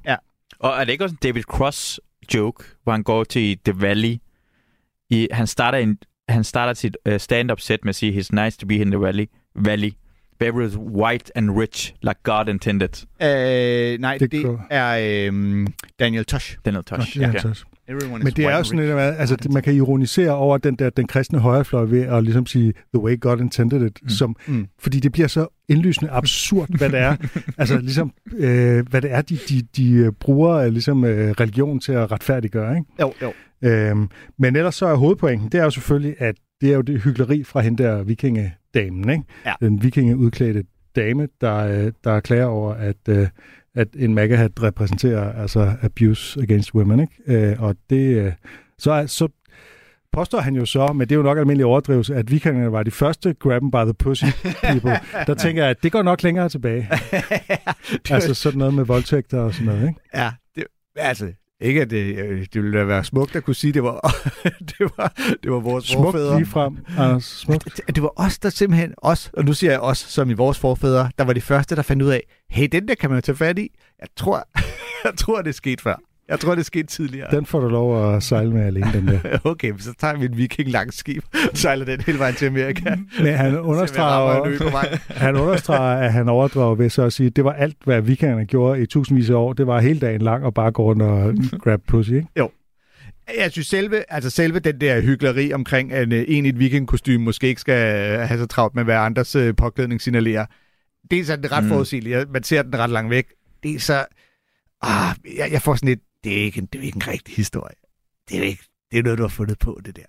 Og er det ikke også en David Cross joke, hvor han går til The Valley? I, han, starter en, han starter sit uh, stand-up set med at sige, It's nice to be in the valley. valley. Beverly is white and rich, like God intended. Øh, nej, det, Det er øh, Daniel Tosh. Daniel Tosh. Ja, Okay. Everyone Men det er jo sådan lidt, altså, man kan ironisere over den der den kristne højrefløj ved at ligesom sige, the way God intended it, mm. som, Mm. fordi det bliver så indlysende absurd, hvad det er. altså ligesom, øh, hvad det er, de, de, de øh, bruger øh, ligesom øh, religion til at retfærdiggøre, ikke? Jo, jo. Øhm, men ellers så er hovedpointen, det er jo selvfølgelig, at det er jo det hyggeleri fra hende der vikingedamen, ikke? Ja. Den vikingeudklædte dame, der, øh, der klager over, at, at en MAGA-hat repræsenterer altså abuse against women, ikke? Øh, og det, øh, så, så påstår han jo så, men det er jo nok almindelig overdrivelse, at vikingerne var de første grab by the pussy people. Der tænker jeg, at det går nok længere tilbage. altså sådan noget med voldtægter og sådan noget, ikke? Ja, det, altså, ikke at det, øh, det ville da være smukt at kunne sige, det var, det var, det var vores Smukt forfædre. lige frem. Anders, smukt. Det, det var os, der simpelthen, os, og nu siger jeg os, som i vores forfædre, der var de første, der fandt ud af, hey, den der kan man jo tage fat i. Jeg tror, jeg tror det er sket før. Jeg tror, det er sket tidligere. Den får du lov at sejle med alene, den der. Okay, så tager vi en viking langs skib, og sejler den hele vejen til Amerika. Men han understreger, på vej. han understreger, at han overdrev ved så at sige, at det var alt, hvad vikingerne gjorde i tusindvis af år. Det var hele dagen lang og bare gå rundt og grab pussy, ikke? Jeg synes selve, altså selve den der hyggeleri omkring, at øh, en i et vikingkostyme måske ikke skal have så travlt med, hvad andres øh, påklædning signalerer. Dels er den ret Mm. mm. forudsigelig, man ser den ret langt væk. Det er så... Ah, jeg, jeg får sådan lidt, det er, ikke en, det er ikke en rigtig historie. Det er, ikke, det er noget, du har fundet på, det der.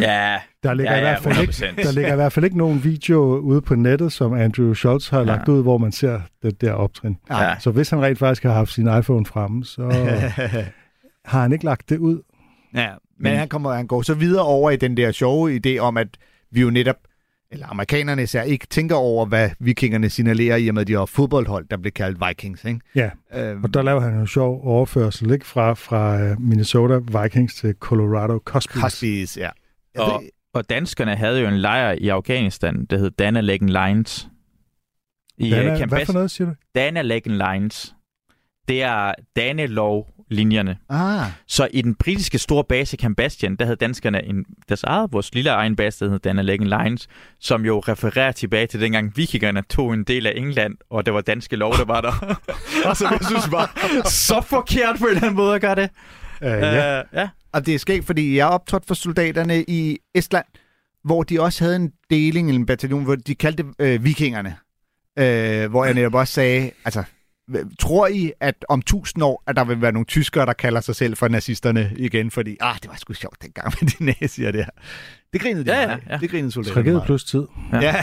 Ja, Der ligger, ja, i ja, hvert fald ikke, 100%. der ligger i hvert fald ikke nogen video ude på nettet, som Andrew Schultz har lagt ud, hvor man ser det der optrin. Ja. Så hvis han rent faktisk har haft sin iPhone fremme, så har han ikke lagt det ud. Ja, men han, kommer, han går så videre over i den der sjove idé om, at vi jo netop, eller amerikanerne især, ikke tænker over, hvad vikingerne signalerer i og med, at de har fodboldhold, der bliver kaldt Vikings. Ikke? Ja, Øhm, og der laver han en sjov overførsel, ikke? Fra, fra øh, Minnesota Vikings til Colorado Cospies. Huskies, ja. Og, og danskerne havde jo en lejr i Afghanistan, der hed Danalegging Lines. I Dana, uh, Camp hvad for noget, siger du? Danalegging Lines. Det er Danelov-linjerne. Ah, Så i den britiske store base Camp Bastion, der havde danskerne en, deres eget, vores lille egen base, der hed Danalegging Lines, som jo refererer tilbage til dengang vikingerne tog en del af England, og det var danske lov, der var der. og så jeg synes bare, så forkert på en eller anden måde at gøre det. Uh, ja. Uh, ja. og det er skægt, fordi jeg optrådte for soldaterne i Estland, hvor de også havde en deling, en bataljon, hvor de kaldte det øh, vikingerne. Øh, hvor jeg netop også sagde, altså, tror I, at om tusind år, at der vil være nogle tyskere, der kalder sig selv for nazisterne igen, fordi, ah, det var sgu sjovt dengang med de nazier der. Det grinede de Ja, ja, meget. ja. Det grinede soldaterne Tragedie meget. plus tid. Ja. Ja,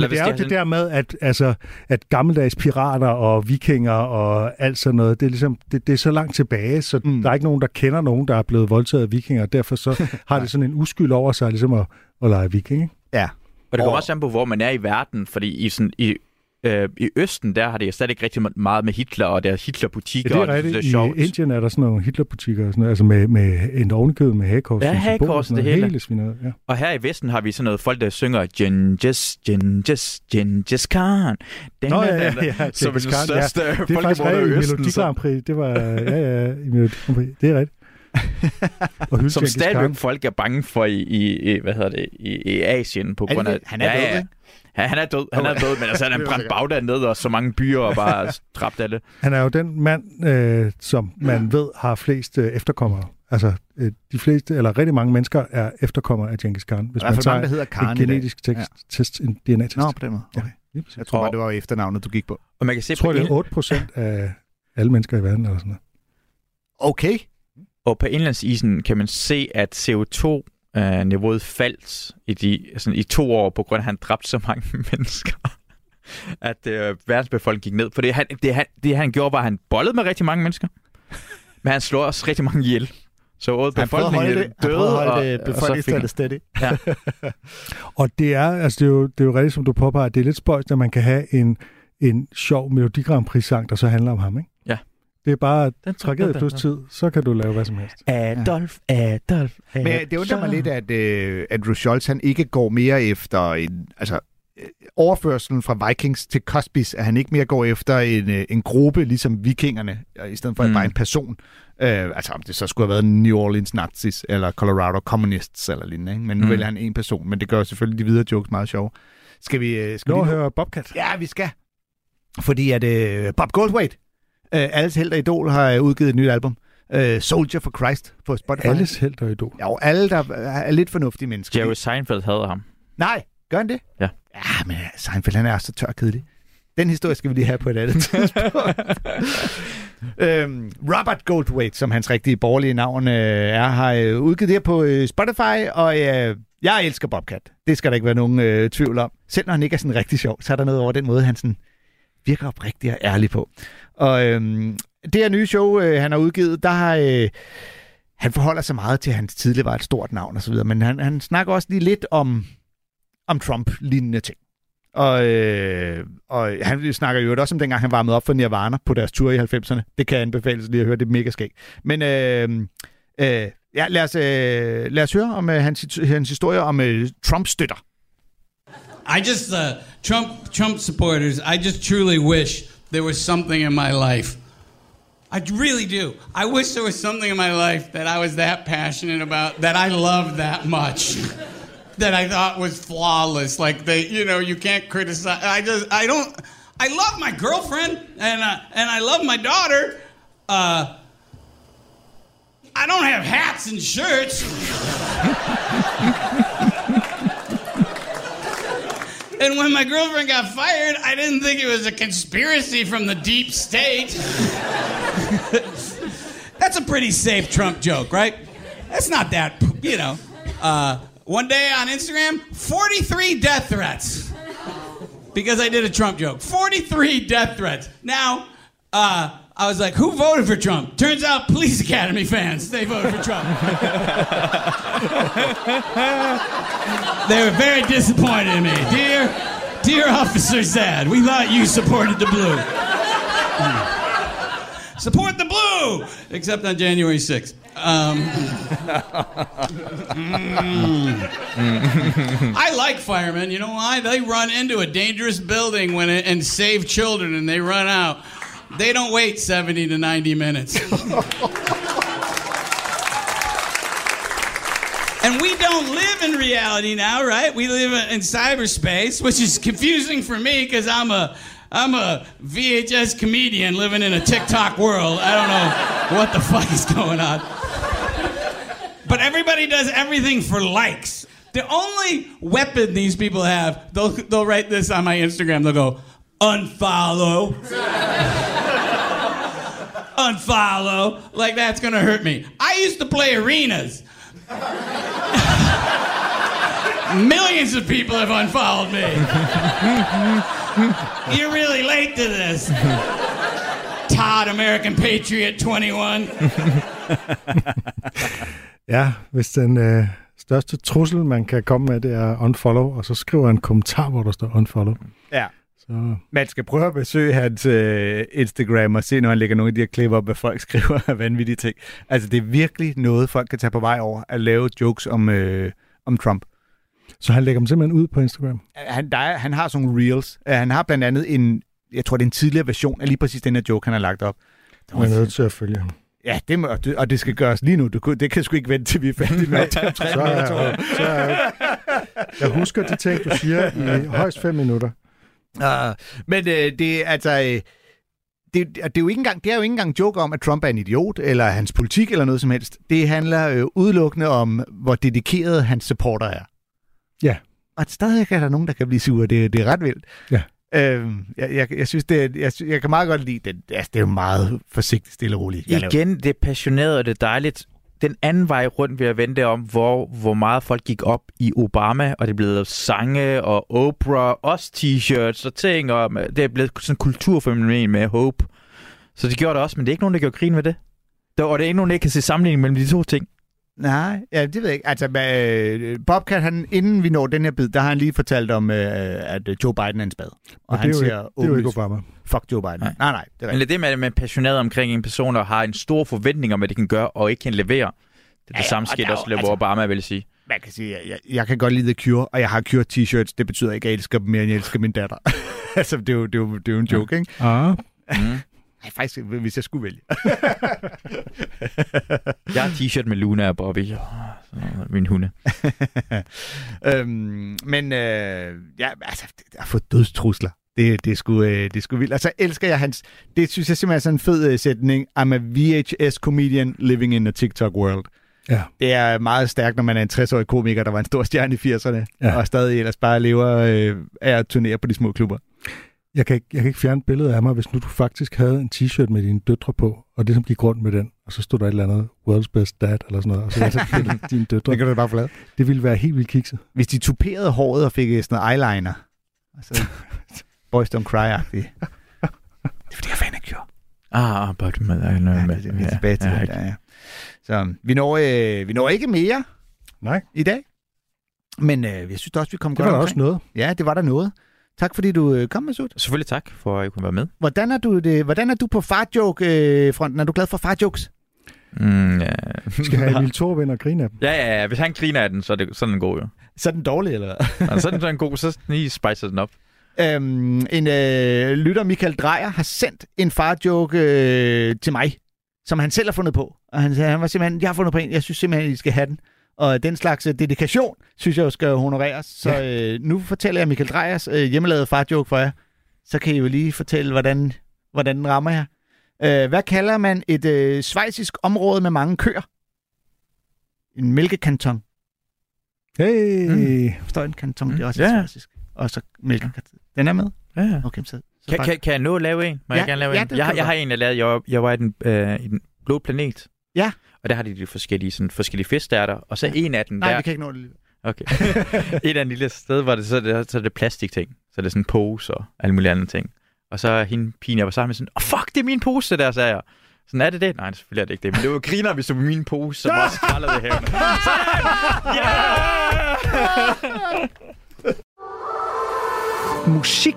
Men det er jo det der med, at, altså, at gammeldags pirater og vikinger og alt sådan noget, det er, ligesom, det, det er så langt tilbage, så mm. Der er ikke nogen, der kender nogen, der er blevet voldtaget af vikinger, og derfor så har det sådan en uskyld over sig, ligesom at, at lege viking. Ikke? ja. Og det Og- også an på, hvor man er i verden, fordi i, sådan, i, øh, i Østen, der har det slet ikke rigtig meget med Hitler, og der er Hitlerbutikker, Ja, det er og rigtigt. det er I sjovt. Indien er der sådan nogle Hitlerbutikker, og sådan noget, altså med, med en ovenikød med hagekors. Ja, hagekors, sådan det noget. hele. Hele svineriet, ja. Og her i Vesten har vi sådan noget folk, der synger Genghis, Genghis, Genghis Khan. Den, Nå, ja, ja, ja, Som den Khan, ja. største Det er faktisk rigtigt i i. Melodi Grand Prix. Det var, ja, ja, i Melodi Grand Prix. Det er rigtigt. Og Som stadigvæk folk er bange for i, i, i hvad hedder det, i, i Asien på Er grund af... Han er død, ikke? Ja, han er død, han er død, men altså han er brændt. Bagdad ned og så mange byer og bare dræbt af det. Han er jo den mand, øh, som man ved har flest øh, efterkommere. Altså, øh, de fleste, eller rigtig mange mennesker er efterkommere af Genghis Khan. Hvis man mange, der tager hedder Khan en genetisk tekst, test, en DNA-test. Nå, på den måde. Okay. Præcis. Jeg tror bare, det var efternavnet, du gik på. Og man kan se Jeg tror, på det er 8 procent af alle mennesker i verden, eller sådan noget. Okay. Og på indlandsisen kan man se, at CO2-niveauet faldt i, de, sådan i to år, på grund af, at han dræbte så mange mennesker. at øh, verdensbefolkningen gik ned. For det han, det, han, det, han gjorde, var, at han bollede med rigtig mange mennesker. Men han slår også rigtig mange ihjel. Så Han holde befolkningen det, han døde, og, holde det og så fik befolkningstallet han, steady. Og det er, altså det er, jo, det er jo rigtigt, som du påpeger, det er lidt spøjst, at man kan have en, en sjov Melodi Grand Prix-sang, der så handler om ham, ikke? Ja. Det er bare Den- tragedie plus tid, så kan du lave hvad som helst. Adolf, Adolf, Men øh, det undrer mig lidt, at øh, Andrew Schultz han ikke går mere efter en, altså øh, overførselen fra Vikings til Cosbys, at han ikke mere går efter en, øh, en gruppe, ligesom vikingerne, øh, i stedet for Mm. bare en person. Øh, altså om det så skulle have været New Orleans Nazis, eller Colorado Communists, eller lignende, ikke? men nu Mm. vælger han en person, men det gør selvfølgelig de videre jokes meget sjove. Skal vi... Skal Nå, vi høre Bobcat. Ja, vi skal. Fordi at øh, Bob Goldthwait, øh, alles held og idol, har udgivet et nyt album. Øh, Soldier for Christ på Spotify. Alles held og idol. Ja, og alle, der er lidt fornuftige mennesker. Jerry Seinfeld havde ham. Nej, gør han det? Ja. Ja, men Seinfeld, han er så tør kedelig. Den historie skal vi lige have på et andet tidspunkt. øhm, Robert Goldthwait, som hans rigtige borgerlige navn øh, er, har øh, udgivet det her på øh, Spotify, og øh, jeg elsker Bobcat. Det skal der ikke være nogen øh, tvivl om. Selv når han ikke er sådan rigtig sjov, så er der noget over den måde, han sådan virker oprigtig og ærlig på. Og øhm, det her nye show, øh, han har udgivet, der har... Øh, han forholder sig meget til, at han tidligere var et stort navn og så videre, men han, han snakker også lige lidt om, om Trump-lignende ting. Og, øh, og han snakker jo også om dengang, han varmede op for Nirvana på deres tur i 90'erne. Det kan jeg anbefales lige at høre, det er mega skægt. Men øh, øh, ja, lad, os, øh, lad os høre om øh, hans, hans historie om øh, Trump-støtter. I just, uh, Trump, Trump supporters, I just truly wish there was something in my life. I really do. I wish there was something in my life that I was that passionate about, that I loved that much, that I thought was flawless. Like they, you know, you can't criticize. I just, I don't. I love my girlfriend and uh, and I love my daughter. Uh, I don't have hats and shirts. And when my girlfriend got fired, I didn't think it was a conspiracy from the deep state. That's a pretty safe Trump joke, right? That's not that, you know. Uh, one day on Instagram, 43 death threats because I did a Trump joke. 43 death threats. Now, uh, I was like, who voted for Trump? Turns out Police Academy fans, they voted for Trump. they were very disappointed in me. Dear, dear Officer Zad, we thought you supported the blue. Support the blue! Except on January 6th. Um, mm. I like firemen. You know why? They run into a dangerous building when it, and save children, and they run out. They don't wait 70 to 90 minutes. and we don't live in reality now, right? We live in cyberspace, which is confusing for me because I'm a I'm a VHS comedian living in a TikTok world. I don't know what the fuck is going on. But everybody does everything for likes. The only weapon these people have, they'll, they'll write this on my Instagram. They'll go, unfollow. Unfollow. Like that's gonna hurt me. I used to play arenas. Millions of people have unfollowed me. You're really late to this. Todd, American Patriot 21. Ja, hvis den øh, største trussel, man kan komme med, det er unfollow, og så skriver en kommentar, hvor der står unfollow. Ja. Så Man skal prøve at besøge hans øh, Instagram og se, når han lægger nogle af de her klip op, hvad folk skriver af vanvittige ting. Altså, det er virkelig noget, folk kan tage på vej over, at lave jokes om, øh, om Trump. Så han lægger dem simpelthen ud på Instagram. Han, der er, han har sådan nogle reels. Han har blandt andet en, jeg tror, det er en tidligere version af lige præcis den her joke, han har lagt op. Man er nødt til at følge ham. Ja, det må, det- og det skal gøres lige nu. Du, kunne- det kan sgu ikke vente, til vi er færdige med at Så er, så er, jeg husker de ting, du siger i højst fem minutter. Uh, men øh, det er altså... Øh, det, det, er jo ikke engang, det er jo ikke engang joke om, at Trump er en idiot, eller hans politik, eller noget som helst. Det handler øh, udelukkende om, hvor dedikeret hans supporter er. Ja. Og stadig er der nogen, der kan blive sure. Det, det er ret vildt. Ja. Øhm, jeg, jeg, jeg synes, det jeg, jeg kan meget godt lide det. Altså, det er jo meget forsigtigt, stille og roligt. laver. Igen, det er passioneret, og det er dejligt. Den anden vej rundt ved at vente om, hvor, hvor meget folk gik op i Obama, og det blev lavet sange og Oprah, også t-shirts og ting, og det er blevet sådan en kulturfænomen med Hope. Så det gjorde det også, men det er ikke nogen, der gjorde grin med det. Der, og det er ikke nogen, der kan se sammenligning mellem de to ting. Nej, ja, det ved jeg ikke. Altså, øh, Bobcat, han, inden vi når den her bid, der har han lige fortalt om, øh, at øh, Joe Biden er en spad. Og, Og det han er, jo siger ikke, det er jo ikke Obama. fuck Joe Biden. Nej, Nej. nej, det er Men det det med, at man er passioneret omkring en person, der har en stor forventning om, hvad de kan gøre, og ikke kan levere. Det er det Ja, ja, samme og skete også, hvor altså- Obama vil sige. Man kan sige, jeg, jeg, jeg kan godt lide The Cure, og jeg har Cure t-shirts. Det betyder ikke, at jeg elsker dem mere, end jeg elsker min datter. altså, det er, jo, det, er jo, det er jo en joke, ikke? Ah, Mm. Nej, faktisk, hvis jeg skulle vælge. Jeg har t-shirt med Luna og Bobby, min hunde. øhm, men øh, ja, altså, jeg har fået dødstrusler. Det, det, er sgu, øh, det er sgu vildt. Og så elsker jeg hans... Det synes jeg simpelthen er sådan en fed øh, sætning. I'm a VHS comedian living in a TikTok world. ja. Det er meget stærkt, når man er en 60-årig komiker, der var en stor stjerne i 80'erne, Ja. ja. og stadig ellers bare lever øh, af at turnere på de små klubber. Jeg kan, ikke, jeg kan ikke fjerne billedet af mig, hvis nu du faktisk havde en t-shirt med dine døtre på, og ligesom gik rundt med den, og så stod der et eller andet World's Best Dad, eller sådan noget, og så var det dine døtre. kan du bare forlade. Det ville være helt vildt kikset. Hvis de tuperede håret og fik øh, sådan noget eyeliner, altså Boys Don't Cry-agtigt. Det er fordi, jeg er fan af Cure. Ah, Bobby med, med, Ja, det, det, det er tilbage til ja, det der, ja. Så vi når, øh, vi når ikke mere Nej, i dag. Men øh, jeg synes også, vi kom det godt var da omkring. også noget. Ja, det var der noget. Tak fordi du øh, kom, Masud. Selvfølgelig tak for, at jeg kunne være med. Hvordan er du, det, hvordan er du på farjoke-fronten? Er du glad for farjokes? Mm, ja. Vi skal have Emil Thorup ind og grine af dem. ja, ja, ja. Hvis han griner af den, så er, det, så er den god, jo. Så er den dårlig, eller hvad? Så er den sådan god, så lige spicer den op. øhm, en øh, lytter, Michael Drejer, har sendt en farjoke øh, til mig, som han selv har fundet på. Og han, sagde, han var simpelthen, jeg har fundet på en, jeg synes simpelthen, I skal have den. Og den slags øh, dedikation, synes jeg jo skal honoreres. Så øh, nu fortæller jeg Michael Drejers øh, hjemmelavede farjoke for jer. Så kan I jo lige fortælle, hvordan, hvordan den rammer jer. Øh, hvad kalder man et øh, svejsisk område med mange køer? En mælkekanton. Hey! Mm. Forstår en kanton? Det er også Ja. ja. svejsisk. Og så mælkekanton. Den er med? Ja, ja. Okay, så, så Kan, kan, kan jeg nå at lave en? Må Ja, jeg gerne lave ja, en? Jeg, du jeg har en, jeg lavede. Jeg, var- jeg var i den, øh, i den blå planet. Ja. Og der har de de forskellige, sådan, forskellige fiskstærter. Og så en af dem Nej, der... vi kan ikke nå det lige. Okay. et af en lille sted, hvor det, så, det, så er det plastikting. Så er det sådan en pose og alle mulige andre ting. Og så er hende pigen, jeg var sammen med, sådan, åh oh, fuck, det er min pose, der, sagde jeg. Sådan, er det det? Nej, selvfølgelig er det ikke det. Men det var griner, hvis det var min pose, som også skraldede det her. Musik